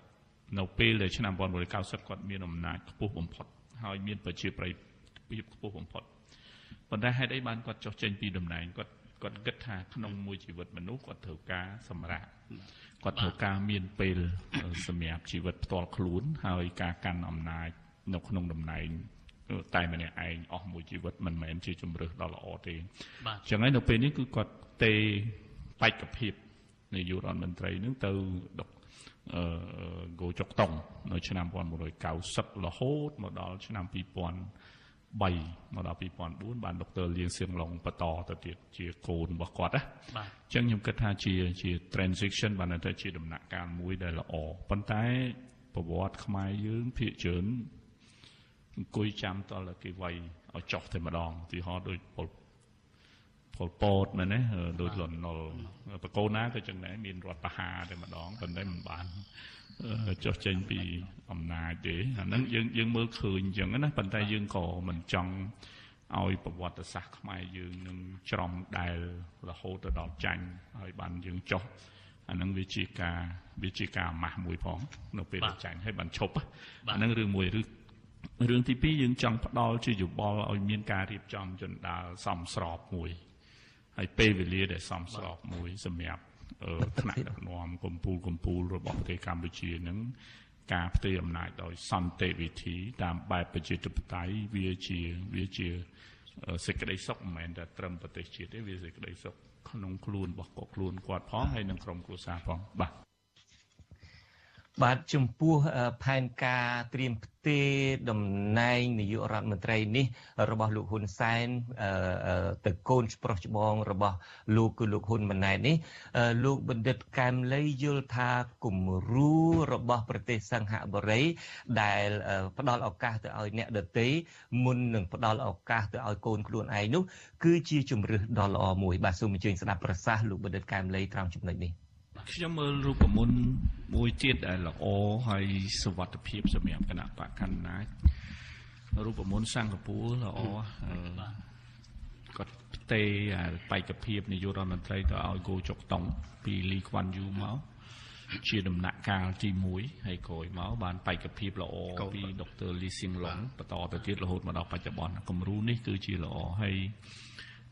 N: 90នៅពេលដែលឆ្នាំ1990គាត់មានអំណាចខ្ពស់បំផុត ហើយមានប្រជាប្រិយភាពខ្ពស់បំផុតប៉ុន្តែហេតុអីបានគាត់ចុះចេញពីតំណែងគាត់ គាត់គិតថាក្នុងមួយជីវិតមនុស្សគាត់ត្រូវការសម្រាប់គាត់ត្រូវការមានពេលសម្រាប់ជីវិតផ្ទាល់ខ្លួន ហើយការកាន់អំណាចនៅក្នុងតំណែងតែម្នាក់ឯងអស់មួយជីវិតមិនមែនជាជំរើសដ៏ល្អទេអញ្ចឹងហើយនៅពេលនេះគឺគាត់ទេបេក្ខភាពនាយករដ្ឋមន្ត្រីនឹងទៅដុកអឺគោចុកតុងនៅឆ្នាំ1990រហូតមកដល់ឆ្នាំ2000 3មកដល់2004បានដុកទ័រលៀងសៀងឡុងបន្តទៅទៀតជាកូនរបស់គាត់ណាបាទអញ្ចឹងខ្ញុំគិតថាជាជា transition បានទៅជាដំណាក់កាលមួយដែលល្អប៉ុន្តែប្រវត្តិខ្មែរយើងភាគច្រើនអង្គុយចាំតលគេវាយឲ្យចុះតែម្ដងទីហោដូចពលពលពតមែនទេដូចលន់នល់បកូនណាក៏ចឹងដែរមានរដ្ឋបហាតែម្ដងប៉ុន្តែមិនបាន ចុះចេញពីអំណាចទេអាហ្នឹងយើងយើងមើលឃើញអញ្ចឹងណាប៉ុន្តែយើងក៏មិនចង់ឲ្យប្រវត្តិសាស្ត្រខ្មែរយើងនឹងច្រំដែល រហូតទៅដល់ចាញ់ហើយបានយើងចុះអាហ្នឹងវាជាការវាជាការអាម៉ាស់មួយផងនៅពេលចាញ់ហើយបានឈប់អាហ្នឹងរឿងមួយឬរឿងទី2យើងចង់ផ្ដល់ជាយោបល់ឲ្យមានការរៀបចំចន្ដាលសមស្របមួយហើយពេលវេលាដែលសមស្របមួយសម្រាប់ ថ្នាក់ដឹកនាំកម្ពុជាកម្ពុជារបស់ប្រទេសកម្ពុជានឹងការផ្ទេរអំណាចដោយសន្តិវិធី តាមបែបប្រជាធិបតេយ្យវាជាវាជាសេចក្តីសុខមិនមែនតែត្រឹមប្រទេសជាតិទេវាសេចក្តីសុខក្នុងខ្លួនរបស់គាត់ខ្លួនគាត់ផងហើយនិងក្រុមគ្រួសារផងបាទ
D: បាទចំពោះផែនការត្រៀមផ្ទេរតំណែងនាយករដ្ឋមន្ត្រីនេះ របស់លោកហ៊ុនសែនទៅកូនប្រុសច្បងរបស់លោកគឺលោកហ៊ុនម៉ាណែតនេះលោកបណ្ឌិតកែមលីយល់ថាគំរូរបស់ប្រទេសសង្ហបុរីដែលផ្ដល់ឱកាសទៅឲ្យអ្នកដទៃមុននឹងផ្ដល់ឱកាសទៅឲ្យកូនខ្លួនឯងនោះគឺជាជំរឿសដ៏ល្អមួយបាទសូមអញ្ជើញស្ដាប់ប្រសាសន៍លោកបណ្ឌិតកែមលីត្រង់ចំណុចនេះ
N: ខ្ញុំមើលរូបមន្តមួយទៀតដែលល្អហើយសវត្ថភាពសម្រាប់គណៈបកកណ្ដាលរូបមន្តសិង្ហបុរីល្អគាត់ផ្ទេរបេក្ខភាពនាយករដ្ឋមន្ត្រីទៅឲ្យគោចុកតុងពីលីខ្វាន់យូមកជាដំណាក់កាលទី1ហើយក្រោយមកបានបេក្ខភាពល្អពីដុកទ័រលីស៊ីងឡុងបន្តទៅទៀតរហូតមកដល់បច្ចុប្បន្នគំរូនេះគឺជាល្អហើយ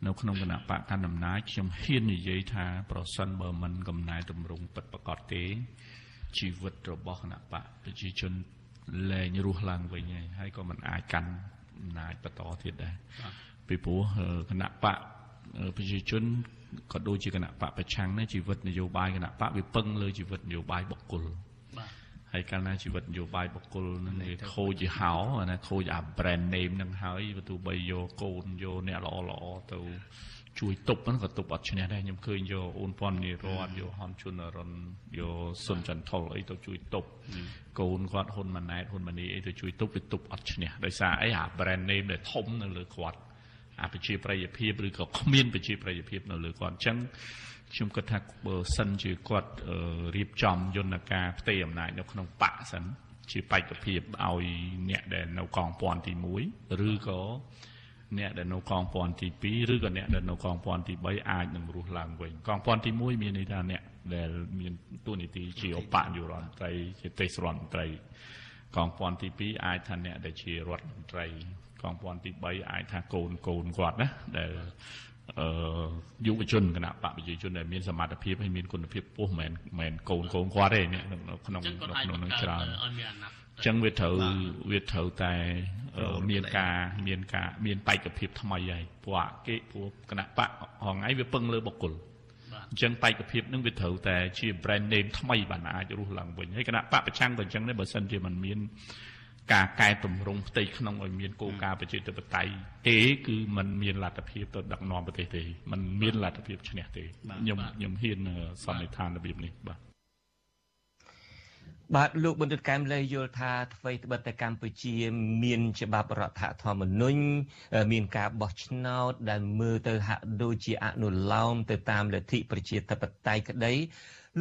N: នៅក្នុងគណៈបកកណ្ដាលអំណាចខ្ញុំហ៊ាននិយាយថាប្រសិនបើមិនកំណែតម្រង់ពិតប្រកបទេជីវិតរបស់គណៈបកប្រជាជនលែងរស់ឡើងវិញហើយហើយក៏មិនអាចកាន់អំណាចបន្តទៀតដែរពីព្រោះគណៈបកប្រជាជនក៏ដូចជាគណៈបកប្រឆាំងនេះជីវិតនយោបាយគណៈបកវាពឹងលើជីវិតនយោបាយបុគ្គល ហើយកាលណាជីវិតនយោបាយបុគ្គលនឹងវាខូចជាហោណាខូចអា brand name នឹងហើយបើទោះបីយកកូនយកអ្នកល្អល្អទៅជួយទប់ហ្នឹងក៏ទប់អត់ឈ្នះដែរខ្ញុំឃើញយកអូនពាន់និរតយកហនជុនរុនយកសុនចន្ទថុលអីទៅជួយទប់កូនគាត់ហ៊ុនម៉ាណែតហ៊ុនម៉ានីអីទៅជួយទប់វាទប់អត់ឈ្នះដោយសារអីអា brand name ដែលធំនៅលើគាត់អាប្រជាប្រិយភាពឬក៏គ្មានប្រជាប្រិយភាពនៅលើគាត់អញ្ចឹង ខ្ញុំគិតថាបើសិនជាគាត់រៀបចំយន្តការផ្ទេរអំណាចនៅក្នុងបកសិនជាបេក្ខភាពឲ្យអ្នកដែលនៅកងពាន់ទី1ឬក៏អ្នកដែលនៅកងពាន់ទី2ឬក៏អ្នកដែលនៅកងពាន់ទី3អាចនឹងរស់ឡើងវិញកងពាន់ទី1មានន័យថាអ្នកដែលមានទួនាទីជាឧបនាយករដ្ឋមន្ត្រីជាទេសរដ្ឋមន្ត្រីកងពាន់ទី2អាចថាអ្នកដែលជារដ្ឋមន្ត្រីកងពាន់ទី3អាចថាកូនកូនគាត់ណាដែលអឺ យុវជនគណៈបកប្រជាជនដែលមានសមត្ថភាពហើយមានគុណភាពខ្ពស់មិនមែនកូនកូនគាត់ទេនេះក្នុងក្នុងនឹងច្រើនអញ្ចឹងវាត្រូវវាត្រូវតែមានការមានការមានបេក្ខភាពថ្មីហើយព្រោះគេព្រោះគណៈបកហងៃវាពឹងលើបុគ្គលអញ្ចឹងបេក្ខភាពនឹងវាត្រូវតែជា brand name ថ្មីបានអាចរស់ឡើងវិញហើយគណៈបកប្រឆាំងក៏អញ្ចឹងដែរបើសិនជាมันមាន ការកែតម្រង់ផ្ទៃក្នុងឲ្យមានគោលការណ៍ប្រជាធិបតេយ្យទេគឺมันមានលទ្ធភាពទៅដឹកនាំប្រទេសទេมันមានលទ្ធភាពឈ្នះទេខ្ញុំខ្ញុំហ៊ានសន្និដ្ឋានរបៀបនេះបាទ
D: បាទលោកបណ្ឌិតកែមលីយល់ថាអ្វីត្បិតតែកម្ពុជា មានច្បាប់រដ្ឋធម្មនុញ្ញមានការបោះឆ្នោតដែលមើលទៅហាក់ដូចជាអនុលោមទៅតាមលទ្ធិប្រជាធិបតេយ្យក្តី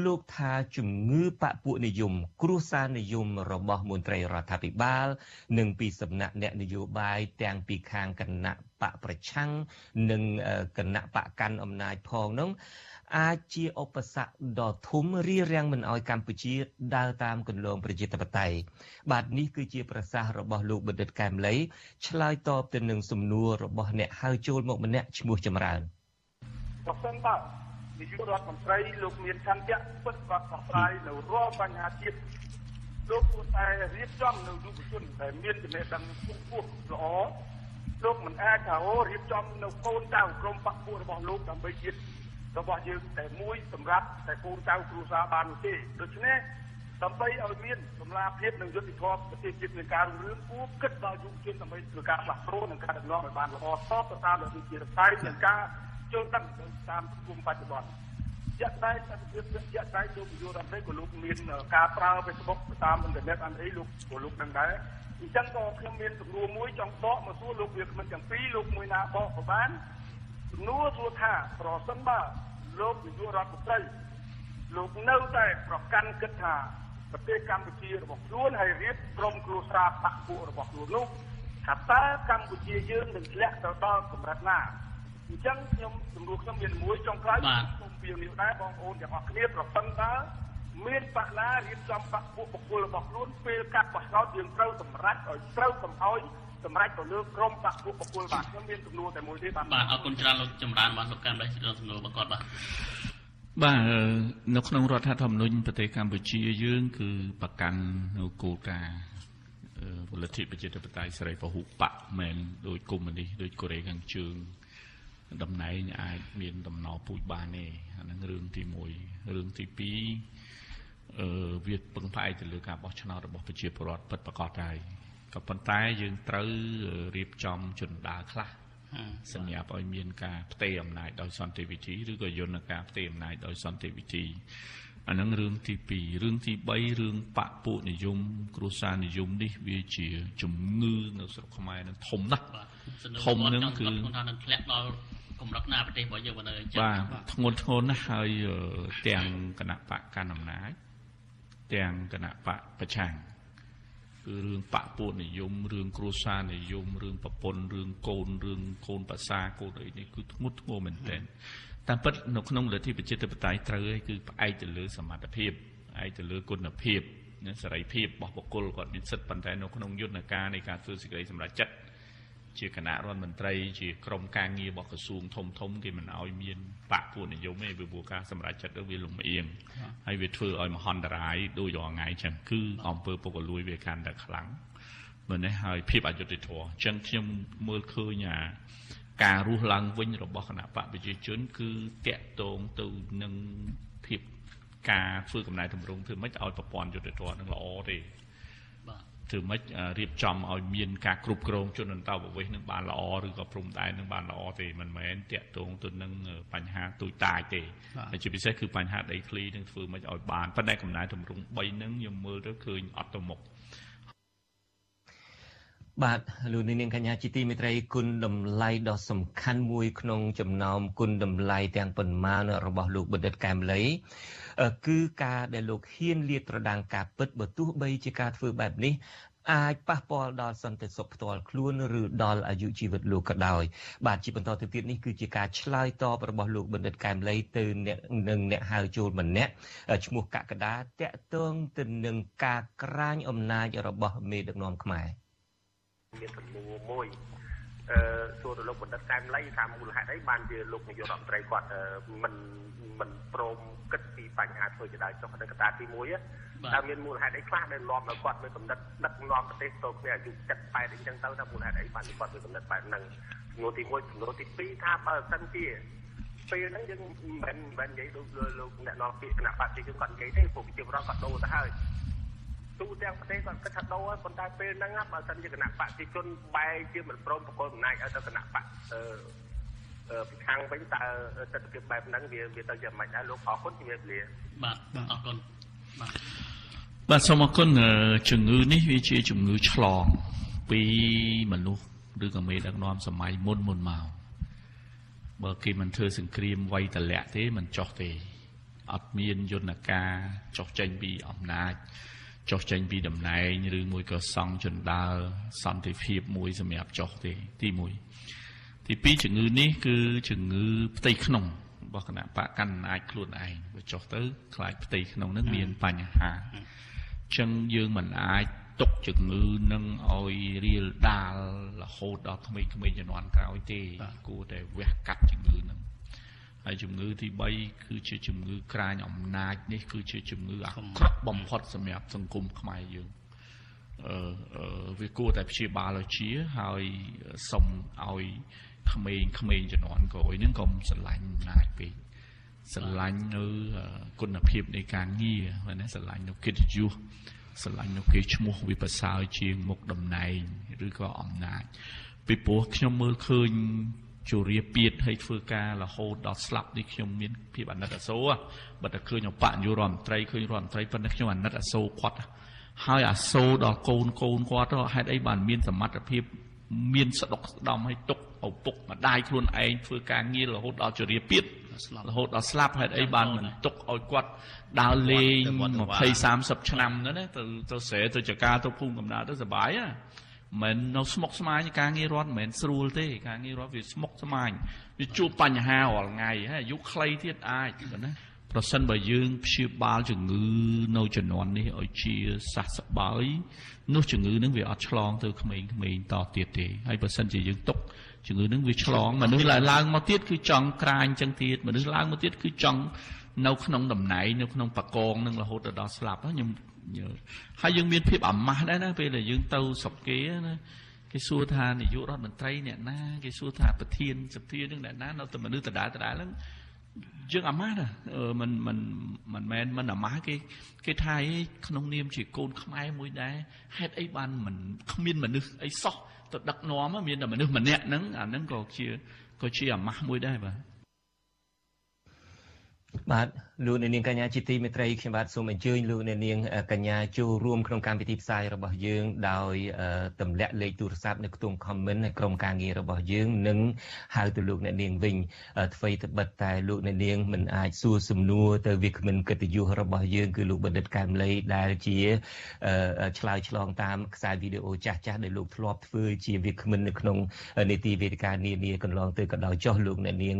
D: លោកថាជំងឺបពុនិយម គ្រួសារនិយមរបស់មន្ត្រីរដ្ឋាភិបាល និងពីសំណាក់អ្នកនយោបាយទាំងពីខាងគណៈបកប្រឆាំងនិងគណៈបកកាន់អំណាចផងនោះអាចជាឧបសគ្គដ៏ធំរារាំងមិនឲ្យកម្ពុជាដើរតាមគន្លងប្រជាធិបតេយ្យបាទនេះគឺជាប្រសាសន៍របស់លោកបណ្ឌិតកែមលីឆ្លើយតបទៅនឹងសំណួររបស់អ្នកហៅចូលមកម្នាក់ឈ្មោះចម្រើន
O: ប្រសិនបើ នាយករដ្ឋមន្ត្រីលោកមានឆន្ទៈពិតប្រាកដដោះស្រាយនៅរាល់បញ្ហាជាតិលោកគួរតែរៀបចំនៅយុវជនដែលមានចំណេះដឹងខ្ពស់ល្អលោកមិនអាចថាអូរៀបចំនៅកូនចៅក្រុមបព្វរបស់លោកដើម្បីជាតិរបស់យើងតែមួយសម្រាប់តែកូនចៅគ្រួសារបាននោះទេដូច្នេះដើម្បីឲ្យមានសម្លាភាពនិងយុត្តិធម៌ប្រទេសជាតិនៃការរឿងគួរគិតដល់យុវជនដើម្បីធ្វើការផ្លាស់ប្ដូរនិងការដឹកនាំឲ្យបានល្អស្របទៅតាមលទ្ធិជាតិតែនិងការ ចូលដឹងតាមសង្គមបច្ចុប្បន្នជាក់ស្ដែងសកម្មភាពជាក់ស្ដែងលោកនាយករដ្ឋមន្ត្រីក៏លោកមានការប្រើ Facebook តាមអ៊ីនធឺណិតអីអីលោកក៏លោកដឹងដែរអញ្ចឹងក៏ខ្ញុំមានសំណួរមួយចង់បកមកសួរលោកវាគ្មិនទាំងពីរលោកមួយណាបកក៏បានសំណួរសួរថាប្រសិនបើលោកនាយករដ្ឋមន្ត្រីលោកនៅតែប្រកាន់គិតថាប្រទេសកម្ពុជារបស់ខ្លួនហើយរៀបក្រុមគ្រួសារបកពួករបស់ខ្លួននោះថាតើកម្ពុជាយើងនឹងធ្លាក់ទៅដល់កម្រិតណា អញ្ចឹងខ្ញុំសំណួរខ្ញុំមានមួយចុងក្រោយសូមពៀវនេះដែរបងប្អូនទាំងអស់គ្នាប្រសិនតើមានបកណារៀបចំបកពួកបុគ្គលរបស់ខ្លួនពេលកាត់បោះឆ្នោតយើងត្រូវសម្រេចឲ្យត្រូវកំហើយសម្រេចទៅលើក្រុមបកពួកបុគ្គលបាទខ្ញុំមានសំណួរតែមួយទេបាទ
P: បាទអរគុណច្រើនលោកចម្រើនបាទលោកកាន់លេខសំណួររបស់គាត់បាទ
N: បាទនៅក្នុងរដ្ឋធម្មនុញ្ញប្រទេសកម្ពុជាយើង គឺប្រកាន់នៅគោលការណ៍ពលទ្ធិប្រជាធិបតេយ្យសេរីពហុបកមិនដោយកុម្មុយនីសដូចកូរ៉េខាងជើង តំណែងអាចមានដំណោពូជបានទេអានឹងរឿងទី1រឿងទី2អឺវាពឹងផ្អែកទៅលើការបោះឆ្នោតរបស់ប្រជាពលរដ្ឋពិតប្រាកដហើយក៏ប៉ុន្តែយើងត្រូវរៀបចំជនដើរខ្លះសម្រាប់ឲ្យមានការផ្ទេរអំណាចដោយសន្តិវិធីឬក៏យន្តការផ្ទេរអំណាចដោយសន្តិវិធីអានឹងរឿងទី2រឿងទី3រឿងបពពួកនិយម គ្រួសារនិយមនេះវាជាជំងឺនៅស្រុកខ្មែរនឹងធំណាស់
P: ធំនឹងគឺថានឹងធ្លាក់ដល់ កម្រិតណាប្រទេសរបស់យើងបើនៅ
N: អញ្ចឹងបាទធ្ងន់ធ្ងរណាស់ហើយទាំងគណៈបកកណ្ដាលអំណាចទាំងគណៈបកប្រឆាំងគឺរឿងបពុនិយមរឿងគ្រួសារនិយមរឿងប្រពន្ធរឿងកូនរឿងកូនប្រសាកូនអីនេះគឺធ្ងន់ធ្ងរមែនទែនតាមពិតនៅក្នុងលទ្ធិប្រជាធិបតេយ្យត្រូវឯងគឺផ្អែកទៅលើសមត្ថភាពផ្អែកទៅលើគុណភាពនិងសេរីភាពរបស់បុគ្គលគាត់មានសិទ្ធិប៉ុន្តែនៅក្នុងយន្តការនៃការធ្វើសេចក្តីសម្រេចចិត្ត ជាគណៈរដ្ឋមន្ត្រីជាក្រុមការងាររបស់ក្រសួងធំធំគេមិនអោយមានបកពួកនិយមទេពីព្រោះការសម្រេចចិត្តទៅវាលំអៀងហើយវាធ្វើឲ្យមហន្តរាយដូចរាល់ថ្ងៃចឹងគឺអង្គើពុកលួយវាកាន់តែខ្លាំងមើលនេះហើយភាពអយុត្តិធម៌ចឹងខ្ញុំមើលឃើញអាការរស់ឡើងវិញរបស់គណៈបកប្រជាជន គឺតាក់ទងទៅនឹងភាពការធ្វើកំណែតម្រង់ធ្វើម៉េចឲ្យប្រព័ន្ធយុត្តិធម៌នឹងល្អទេ ធ្វើម៉េចរៀបចំឲ្យមានការគ្រប់គ្រងជនអន្តោប្រវេសន៍នឹងបានល្អឬក៏ព្រំដែននឹងបានល្អទេមិនមែនតាក់ទងទៅនឹងបញ្ហាទូចតាចទេហើយជាពិសេសគឺបញ្ហាដីធ្លីនឹងធ្វើម៉េចឲ្យបានប៉ុន្តែកំណែតម្រង់3ហ្នឹងខ្ញុំមើលទៅឃើញអត់ទៅមុខ
D: បាទលោកនាងកញ្ញាជាទីមេត្រីគុណតម្លៃដ៏សំខាន់មួយក្នុងចំណោមគុណតម្លៃទាំងប៉ុន្មានរបស់លោកបណ្ឌិតកែមលីគឺការដែលលោកហ៊ានលាតត្រដាងការពិតបើទោះបីជាការធ្វើបែបនេះអាចប៉ះពាល់ដល់សន្តិសុខផ្ទាល់ខ្លួនឬដល់អាយុជីវិតលោកក៏ដោយបាទជាបន្តទៅទៀតនេះគឺជាការឆ្លើយតបរបស់លោកបណ្ឌិតកែមលីទៅអ្នកនឹងអ្នកហៅចូលម្នាក់ឈ្មោះកកដាតកតងទៅនឹងការក្រាញអំណាចរបស់មេដឹកនាំខ្មែរ
Q: មានសំណួរមួយអឺសួរទៅលោកបណ្ឌិតកែមលីថាមូលហេតុអីបានជាលោកនាយករដ្ឋមន្ត្រីគាត់មិនមិនព្រមគិតពីបញ្ហាធ្វើចដាយចុះនៅកតាទី1តើមានមូលហេតុអីខ្លះដែលនាំឲ្យគាត់មានកំណត់ដឹកនាំប្រទេសទៅគ្នាអាយុ7 8អីចឹងទៅថាមូលហេតុអីបានគាត់មានកំណត់បែបហ្នឹងសំណួរទី1សំណួរទី2ថាបើសិនជាពេលហ្នឹងយើងមិនមិននិយាយដូចលោកអ្នកនាំពាក្យគណៈបព្វជិជនគាត់និយាយទេពួកប្រជាពលរដ្ឋគាត់ដូរទៅហើយ ទូទាំងប្រទេសគាត់គិតថាដូរហើយប៉ុន្តែពេលហ្នឹងបើសិនជាគណៈបព្វជិជនបែរជាមិនព្រមប្រកល់អំណាចឲ្យទៅគណៈបព្វអឺពីខាងវិញតើទស្សនវិជ្ជាបែបហ្នឹងវាវាទៅយ៉ាងម៉េចដែរលោកអរគុណជំរាបលា
P: បាទអរគុណ
N: បាទបាទសូមអរគុណជំងឺនេះវាជាជំងឺឆ្លងពីមនុស្សឬក៏មេដឹកនាំសម័យមុនមុនមកបើគេមិនធ្វើសង្គ្រាមវៃតលាក់ទេមិនចោះទេអត់មានយន្តការចោះចេញពីអំណាច ចោះចេញពីតំណែងឬមួយក៏សង់ជណ្ដើរសន្តិភាពមួយសម្រាប់ចោះទេទី1ទី2ជំងឺនេះគឺជំងឺផ្ទៃក្នុងរបស់គណៈបកកាន់អំណាចខ្លួនឯងវាចុះទៅខ្លាចផ្ទៃក្នុងនឹងមានបញ្ហាអញ្ចឹងយើងមិនអាចទុកជំងឺនឹងឲ្យរៀលដាលរហូតដល់ក្មេងៗជំនាន់ក្រោយទេគួរតែវះកាត់ជំងឺនឹង ហើយជំងឺទី3គឺជាជំងឺក្រាញអំណាចនេះគឺជាជំងឺអាក្រក់បំផុតសម្រាប់សង្គមខ្មែរយើងអឺវាគួរតែព្យាបាលឲ្យជាហើយសុំឲ្យក្មេងក្មេងជំនាន់ក្រោយហ្នឹងកុំស្រឡាញ់អំណាចពេកស្រឡាញ់នៅគុណភាពនៃការងារណាស្រឡាញ់នៅកិត្តិយសស្រឡាញ់នៅគេឈ្មោះវាប្រសើរជាងមុខតំណែងឬក៏អំណាចពីព្រោះខ្ញុំមើលឃើញ ជរាពៀតឲ្យធ្វើការរហូតដល់ស្លាប់នេះខ្ញុំមានភាពអាណិតអាសូរបើតែឃើញអបអយុរដ្ឋមន្ត្រីឃើញរដ្ឋមន្ត្រីប៉ុន្តែខ្ញុំអាណិតអាសូរគាត់ហើយអាសូរដល់កូនកូនគាត់ហេតុអីបានមានសមត្ថភាពមានស្ដុកស្ដំឲ្យទុកឪពុកម្ដាយខ្លួនឯងធ្វើការងាររហូតដល់ជរាពៀតរហូតដល់ស្លាប់ហេតុអីបានមិនទុកឲ្យគាត់ដើរលេង20 30ឆ្នាំហ្នឹងណាទៅទៅស្រែទៅចកាទៅភូមិកំណើតទៅសុបាយណា មិននៅស្មុកស្មាញការងាររដ្ឋមិនមែនស្រួលទេការងាររដ្ឋវាស្មុកស្មាញវាជួបបញ្ហារាល់ថ្ងៃហើយអាយុខ្លីទៀតអាចណាប្រសិនបើយើងព្យាបាលជំងឺនៅជំនាន់នេះឲ្យជាសះស្បើយនោះជំងឺនឹងវាអត់ឆ្លងទៅក្មេងៗតទៀតទេហើយបើសិនជាយើងទុកជំងឺនឹងវាឆ្លងមនុស្សឡើងមកទៀតគឺចង់ក្រាញចឹងទៀតមនុស្សឡើងមកទៀតគឺចង់នៅក្នុងតំណែងនៅក្នុងបកងនឹងរហូតដល់ស្លាប់ខ្ញុំ ហើយយើងមានភាពអាម៉ាស់ដែរណាពេលដែលយើងទៅស្រុកគេណាគេសួរថានាយករដ្ឋមន្ត្រីអ្នកណាគេសួរថាប្រធានសភានឹងអ្នកណានៅតែមនុស្សដដែលដដែលហ្នឹងយើងអាម៉ាស់ណាមិនមិនមិនមែនមិនអាម៉ាស់គេគេថាឯងក្នុងនាមជាកូនខ្មែរមួយដែរហេតុអីបានមិនគ្មានមនុស្សអីសោះទៅដឹកនាំមានតែមនុស្សម្នាក់ហ្នឹងអាហ្នឹងក៏ជាក៏ជាអាម៉ាស់មួយដែរបាទ
D: បាទលោកអ្នកនាងកញ្ញាជាទីមេត្រីខ្ញុំបាទសូមអញ្ជើញលោកអ្នកនាងកញ្ញាចូលរួមក្នុងកម្មវិធីផ្សាយរបស់យើងដោយទម្លាក់លេខទូរស័ព្ទនៅក្នុង comment នៅក្រុមការងាររបស់យើងនិងហៅទៅលោកអ្នកនាងវិញអ្វីត្បិតតែលោកអ្នកនាងមិនអាចសួរសំណួរទៅវាគ្មិនកិត្តិយសរបស់យើងគឺលោកបណ្ឌិតកែមលីដែលជាឆ្លើយឆ្លងតាមខ្សែវីដេអូចាស់ចាស់ដែលលោកធ្លាប់ធ្វើជាវាគ្មិននៅក្នុងនីតិវេទិកានានាកន្លងទៅក៏ដោយចោះលោកអ្នកនាង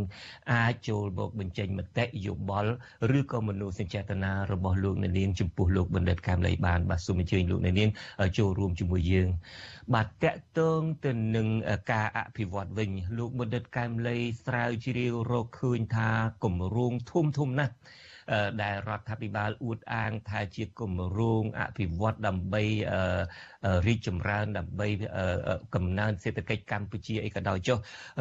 D: អាចចូលមកបញ្ចេញមតិយោបល់ឬក៏មនោសញ្ចេតនារបស់លោកអ្នកនាងចំពោះលោកបណ្ឌិតកែមលីបានបាទសូមអញ្ជើញលោកអ្នកនាងចូលរួមជាមួយយើង បាទតកតងទៅនឹងការអភិវឌ្ឍវិញ លោកបណ្ឌិតកែមលីស្រាវជ្រាវរកឃើញថាគម្រោងធំធំណាស់ដែលរដ្ឋាភិបាលអួតអាងថាជាគម្រោងអភិវឌ្ឍដើម្បី រីកចម្រើនដើម្បីកំណើនសេដ្ឋកិច្ចកម្ពុជាអីក៏ដោយចុះ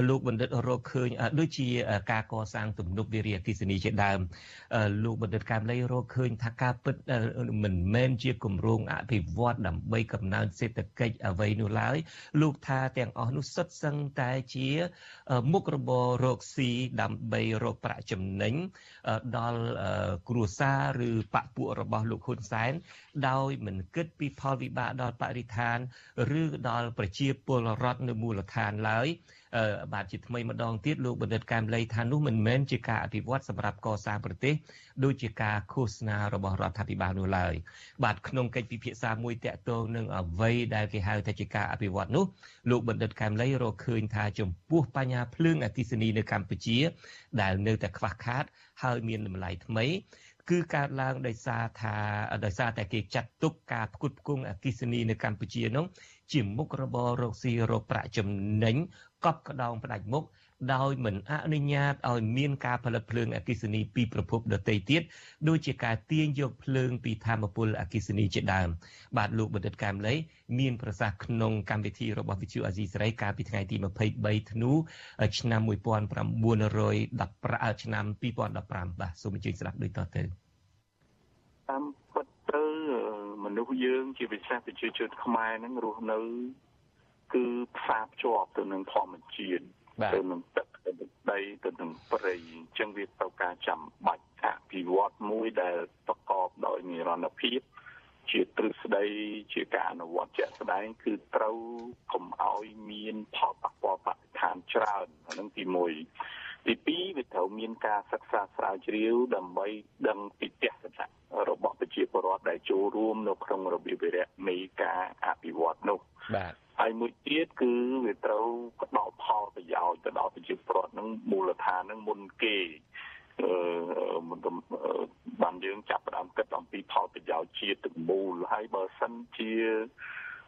D: លោកបណ្ឌិតរកឃើញដូចជាការកសាងទំនប់វារីអគ្គិសនីជាដើមលោកបណ្ឌិតកែមលីរកឃើញថាការពិតមិនមែនជាគម្រោងអភិវឌ្ឍដើម្បីកំណើនសេដ្ឋកិច្ចអ្វីនោះឡើយលោកថាទាំងអស់នោះសុទ្ធសឹងតែជាមុខរបររកស៊ីដើម្បីរកប្រាក់ចំណេញដល់គ្រួសារឬបពពួករបស់លោកហ៊ុនសែនដោយមិនគិតពីផលវិបាកដល់បរិស្ថានឬដល់ប្រជាពលរដ្ឋនៅមូលដ្ឋានឡើយបាទជាថ្មីម្ដងទៀតលោកបណ្ឌិតកែមលីថានោះមិនមែនជាការអភិវឌ្ឍសម្រាប់កសាងប្រទេសដូចជាការឃោសនារបស់រដ្ឋាភិបាលនោះឡើយបាទក្នុងកិច្ចពិភាក្សាមួយតាក់ទងនឹងអ្វីដែលគេហៅថាជាការអភិវឌ្ឍនោះលោកបណ្ឌិតកែមលីរកឃើញថាចំពោះបញ្ហាភ្លើងអគ្គិសនីនៅកម្ពុជា ដែលនៅតែខ្វះខាត ហើយមានតម្លៃថ្មី គឺកើតឡើងដោយសារថាដោយសារតែគេចាត់ទុកការផ្គត់ផ្គង់អគិសនីនៅកម្ពុជានោះជាមុខរបររកស៊ីរកប្រាក់ចំណេញកប់ក្តោងផ្ដាច់មុខ ដោយមិនអនុញ្ញាតឲ្យមានការផលិតភ្លើងអគិសនីពីប្រភពដទៃទៀតដូចជាការទាញយកភ្លើងពីធម្មពលអគិសនីជាដើមបាទលោកបណ្ឌិតកែមលីមានប្រសាសន៍ក្នុងកម្មវិធីរបស់វិទ្យុអាស៊ីសេរីកាលពីថ្ងៃទី23ធ្នូឆ្នាំ1915ឆ្នាំ2015បាទសូមអញ្ជើញស្ដាប់ដូចតទៅ
R: តាមពិតទៅមនុស្សយើងជាពិសេសប្រជាជនខ្មែរហ្នឹងរស់នៅ គឺផ្សារភ្ជាប់ទៅនឹងធម្មជាតិ ទៅនឹងទឹកទៅនឹងដីទៅនឹងព្រៃអញ្ចឹងវាត្រូវការចាំបាច់អភិវឌ្ឍមួយដែលប្រកបដោយនិរន្តរភាពជាទ្រឹស្ដីជាការអនុវត្តជាក់ស្ដែង គឺត្រូវកុំឲ្យមានផលប៉ះពាល់បរិស្ថានច្រើនអានឹងទី1ទី2វាត្រូវមានការសិក្សាស្រាវជ្រាវដើម្បីដឹងពីទស្សនៈរបស់ប្រជាពលរដ្ឋដែលចូលរួមនៅក្នុងរបៀបវិរៈនៃការអភិវឌ្ឍនោះ
D: បាទ
R: ហើយមួយទៀតគឺវាត្រូវផ្ដល់ផលប្រយោជន៍ទៅដល់ប្រជាពលរដ្ឋនឹងមូលដ្ឋាននឹងមុនគេអឺបានយើងចាប់ផ្ដើមគិតអំពីផលប្រយោជន៍ជាតិទាំងមូលហើយបើសិនជា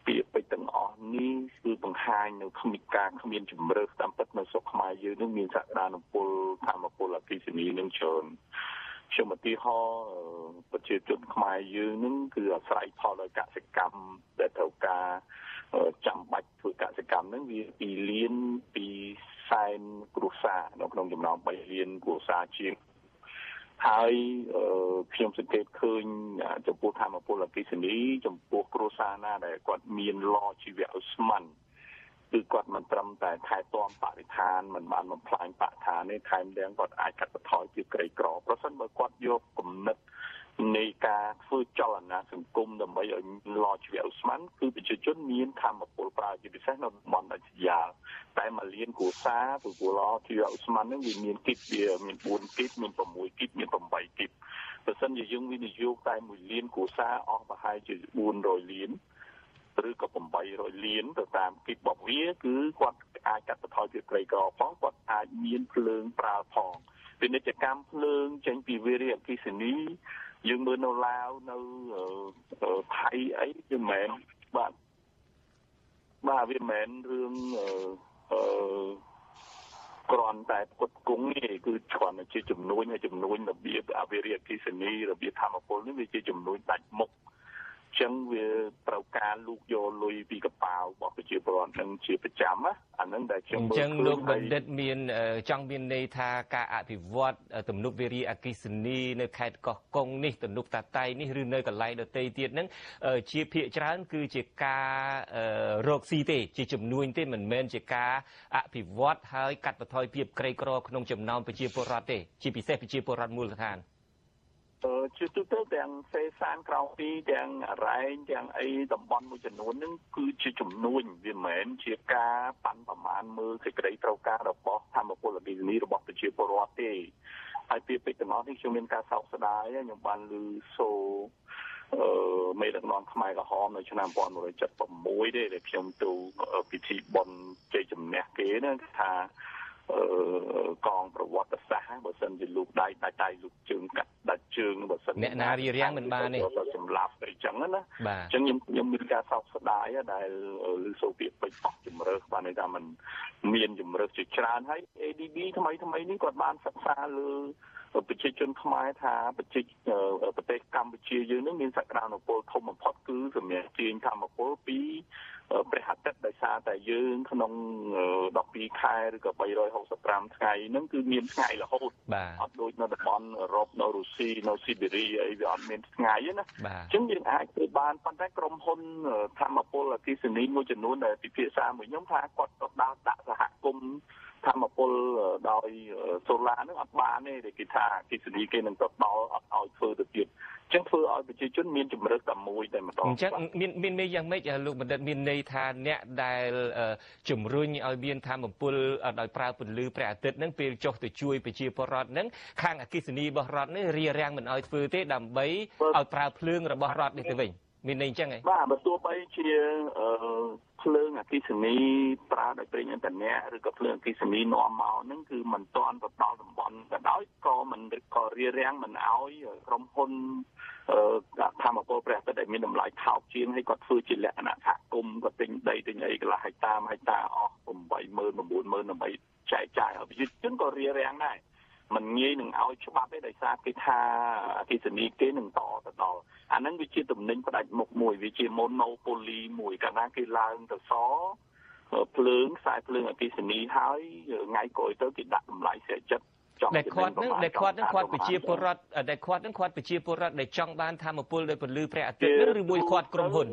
R: ពាក្យពេចន៍ទាំងអស់នេះគឺបង្ហាញនៅគ្មានការគ្មានជំរឿសតាមពិតនៅស្រុកខ្មែរយើងនឹងមានសក្តានុពលធម្មពលអគិសនីនឹងច្រើនខ្ញុំឧទាហរណ៍ប្រជាជនខ្មែរយើងនឹងគឺអាស្រ័យផលដោយកសិកម្មដែលត្រូវការ ចាំបាច់ធ្វើកសិកម្មហ្នឹងវាពីលានពីសែនគ្រួសារនៅក្នុងចំណោម3លានគ្រួសារជាងហើយខ្ញុំសង្កេតឃើញចំពោះធម្មពលអគិសនីចំពោះគ្រួសារណាដែលគាត់មានឡជីវៈឧស្ម័នគឺគាត់មិនត្រឹមតែថែទាំបរិស្ថានមិនបានបំផ្លាញបរិស្ថានទេថែមទាំងគាត់អាចកាត់បន្ថយភាពក្រីក្រប្រសិនបើគាត់យកគំនិត នៃការធ្វើចលនាសង្គមដើម្បីឲ្យឡជីវៈឧស្ម័នគឺប្រជាជនមានធម្មពលប្រើជាពិសេសនៅតំបន់ដាច់ស្រយាលតែមកលៀនគ្រួសារព្រោះឡជីវៈឧស្ម័នហ្នឹងវាមានគិតវាមាន4គិតមាន6គិតមាន8គិតបើសិនជាយើងវិនិយោគតែមួយលានគ្រួសារអស់ប្រហែលជា400លានឬក៏800លានទៅតាមគិតរបស់វាគឺគាត់អាចកាត់បន្ថយភាពក្រីក្រផងគាត់អាចមានភ្លើងប្រើផងពាណិជ្ជកម្មភ្លើងចេញពីវារីអគិសនី យើងមើលនៅឡាវនៅថៃអីវាមិនមែនបាទបាទវាមិនមែនរឿងអឺគ្រាន់តែផ្គត់ផ្គង់ទេគឺគ្រាន់តែជាចំនួនហើយចំនួនរបៀបអវិរិយអគិសនីរបៀបធម្មពលនេះវាជាចំនួនដាច់មុខ ចឹងវាត្រូវការលូកយកលុយពីកប៉ាល់របស់ប្រជាពលរដ្ឋនឹងជាប្រចាំណាអានឹងដែលខ្ញុំ
D: មើលអញ្ចឹងលោកបណ្ឌិតមានចង់មានន័យថាការអភិវឌ្ឍទំនប់វារីអគ្គិសនីនៅខេត្តកោះកុងនេះទំនប់តាតៃនេះឬនៅកន្លែងដទៃទៀតហ្នឹងជាភាគច្រើន គឺជាការរកស៊ីទេ ជាចំនួនទេមិនមែនជាការអភិវឌ្ឍហើយកាត់បន្ថយភាពក្រីក្រក្នុងចំណោមប្រជាពលរដ្ឋទេជាពិសេសប្រជាពលរដ្ឋមូលដ្ឋាន
R: ជាទូទៅទាំងសេសានក្រៅពីទាំងរ៉ែងទាំងអីតំបន់មួយចំនួនហ្នឹងគឺជាចំនួនវាមិនមែនជាការប៉ាន់ប្រមាណមើលសេចក្តីត្រូវការរបស់ធម្មពលអភិនីរបស់ប្រជាពលរដ្ឋទេហើយពីពេចទាំងអស់នេះខ្ញុំមានការសោកស្ដាយខ្ញុំបានឮសូអឺមេដឹកនាំខ្មែរក្រហមនៅឆ្នាំ1976ទេដែលខ្ញុំទៅពិធីបុណ្យជ័យជំនះគេហ្នឹងថា កងប្រវត្តិសាស្ត្របើសិនជាលោកដៃដាច់ដៃលោកជើងកាត់ដាច់ជើងបើសិន
D: អ្នកណារៀបរៀងមិនបានទេ
R: សម្លាប់អីចឹងណាអញ្ចឹងខ្ញុំខ្ញុំមានការសោកស្ដាយដែលលឺសូវៀតពេជ្រអស់ជំរឿបានន័យថាมันមានជំរឿជាច្រើនហើយ ADB ថ្មីថ្មីនេះគាត់បានសិក្សាលើប្រជាជនខ្មែរថាប្រជាប្រទេសកម្ពុជាយើងនឹងមានសក្តានុពលធំបំផុតគឺសម្រាប់ទាញធម្មពលពី ព្រះអាទិត្យដោយសារតែយើងក្នុង12ខែឬក៏365ថ្ងៃហ្នឹងគឺមានថ្ងៃរហូតអត់ដូចនៅតំបន់អឺរ៉ុបនៅរុស្ស៊ីនៅស៊ីបេរីអីវាអត់មានថ្ងៃណាអញ្ចឹងយើងអាចធ្វើបានប៉ុន្តែក្រុមហ៊ុនធម្មពលអគិសនីមួយចំនួនដែលពិភាក្សាមួយខ្ញុំថាគាត់ក៏ដល់ដាក់សហគមន៍ ធម្មពលដោយសូឡានឹងអត់បានទេដែលគេថាអគិសនីគេនឹងទៅដល់អត់ឲ្យធ្វើទៅទៀតចឹងធ្វើឲ្យប្រជាជនមានជំរឿតែមួយតែម្ដង
D: អញ្ចឹងមានមានន័យយ៉ាងម៉េចលោកបណ្ឌិតមានន័យថាអ្នកដែលជំរុញឲ្យមានធម្មពលដោយប្រើពន្លឺព្រះអាទិត្យហ្នឹងពេលចុះទៅជួយប្រជាពលរដ្ឋហ្នឹងខាងអគិសនីរបស់រដ្ឋនេះរារាំងមិនឲ្យធ្វើទេដើម្បីឲ្យប្រើភ្លើងរបស់រដ្ឋនេះទៅវិញមានន័យអញ្ចឹងហ៎
R: បាទបើទោះបីជា អឺភ្លើងអគិសនីប្រើដោយប្រេងឥន្ធនៈឬក៏ភ្លើងអគិសនីនាំមកហ្នឹងគឺមិនទាន់ទៅដល់តំបន់ក៏ដោយក៏មិនក៏រារាំងមិនឲ្យក្រុមហ៊ុនធម្មពលព្រះទឹកដែលមានតម្លៃថោកជាងហើយគាត់ធ្វើជាលក្ខណៈសហគមន៍គាត់ទិញដីទិញអីកន្លះហិកតាហិកតាអស់80000 90000ដើម្បីចែកចាយឲ្យប្រជាជនក៏រារាំងដែរ มันងាយនឹងឲ្យច្បាប់ទេដោយសារគេថាអគិសនីគេនឹងតទៅដល់អាហ្នឹងវាជាទំនិញផ្ដាច់មុខមួយវាជា monopoly មួយកាលណាគេឡើងទៅសភ្លើងខ្សែភ្លើងអគិសនីហើយថ្ងៃក្រោយទៅគេដាក់តម្លៃស្រាចិត្ត
D: ដែលគាត់នឹងដែលគាត់នឹងគាត់ប្រជាពលរដ្ឋដែលគាត់នឹងគាត់ប្រជាពលរដ្ឋដែលចង់បានធម្មពលដោយពលឺព្រះអាទិត្យឬមួយគាត់ក្រុមហ៊ុន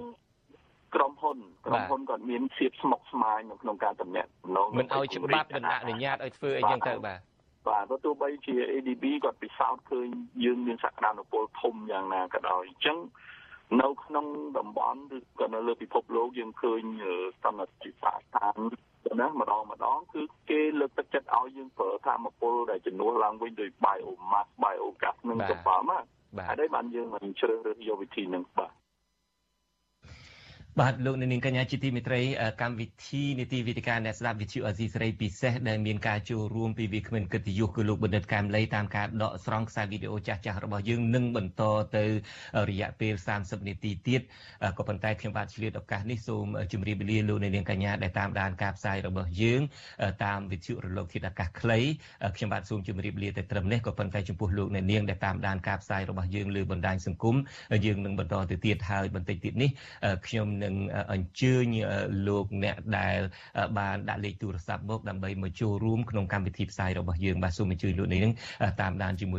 R: ក្រុមហ៊ុនក្រុមហ៊ុនគាត់មានសៀបស្មុកស្មាញនៅក្នុងការតំណាក់តំណង
D: មិនឲ្យច្បាប់មិនអនុញ្ញាតឲ្យធ្វើអីចឹងទៅបាទ
R: បាទព្រោះទោះបីជា ADB គាត់ពិសោធន៍ឃើញយើងមានសក្តានុពលធំយ៉ាងណាក៏ដោយអញ្ចឹងនៅក្នុងតំបន់ឬក៏នៅលើពិភពលោកយើងឃើញសន្តិភាពស្ថានណាម្ដងម្ដងគឺគេលើកទឹកចិត្តឲ្យយើងប្រើធម្មពលដែលជំនួសឡើងវិញដោយ biomass biogas នឹងទៅបានណាហើយបានយើងមិនជ្រើសរើសយកវិធីនឹងបាទ
D: បាទលោកនាងកញ្ញាជាទីមេត្រីកម្មវិធីនីតិវិទ្យាអ្នកស្ដាប់វិទ្យុអេស៊ីសេរីពិសេសដែលមានការចូលរួមពីវាគ្មិនកិត្តិយសគឺលោកបណ្ឌិតកែមលីតាមការដកស្រង់ខ្សែវីដេអូចាស់ចាស់របស់យើងនឹងបន្តទៅរយៈពេល30នាទីទៀតក៏ប៉ុន្តែខ្ញុំបាទឆ្លៀតឱកាសនេះសូមជម្រាបលាលោកនាងកញ្ញាដែលតាមដានការផ្សាយរបស់យើងតាមវិទ្យុរលកធាតុអាកាសខ្លីខ្ញុំបាទសូមជម្រាបលាតែត្រឹមនេះក៏ប៉ុន្តែចំពោះលោកនាងដែលតាមដានការផ្សាយរបស់យើងលើបណ្ដាញសង្គមយើងនឹងបន្តទៅទៀតហើយបន្តិចទៀតនេះខ្ញុំនឹងអញ្ជើញលោកអ្នកដែលបានដាក់លេខទូរស័ព្ទមកដើម្បីមកចូលរួមក្នុងកម្មវិធីផ្សាយរបស់យើងបាទសូមអញ្ជើញលោកនាងតាមដានជាមួយ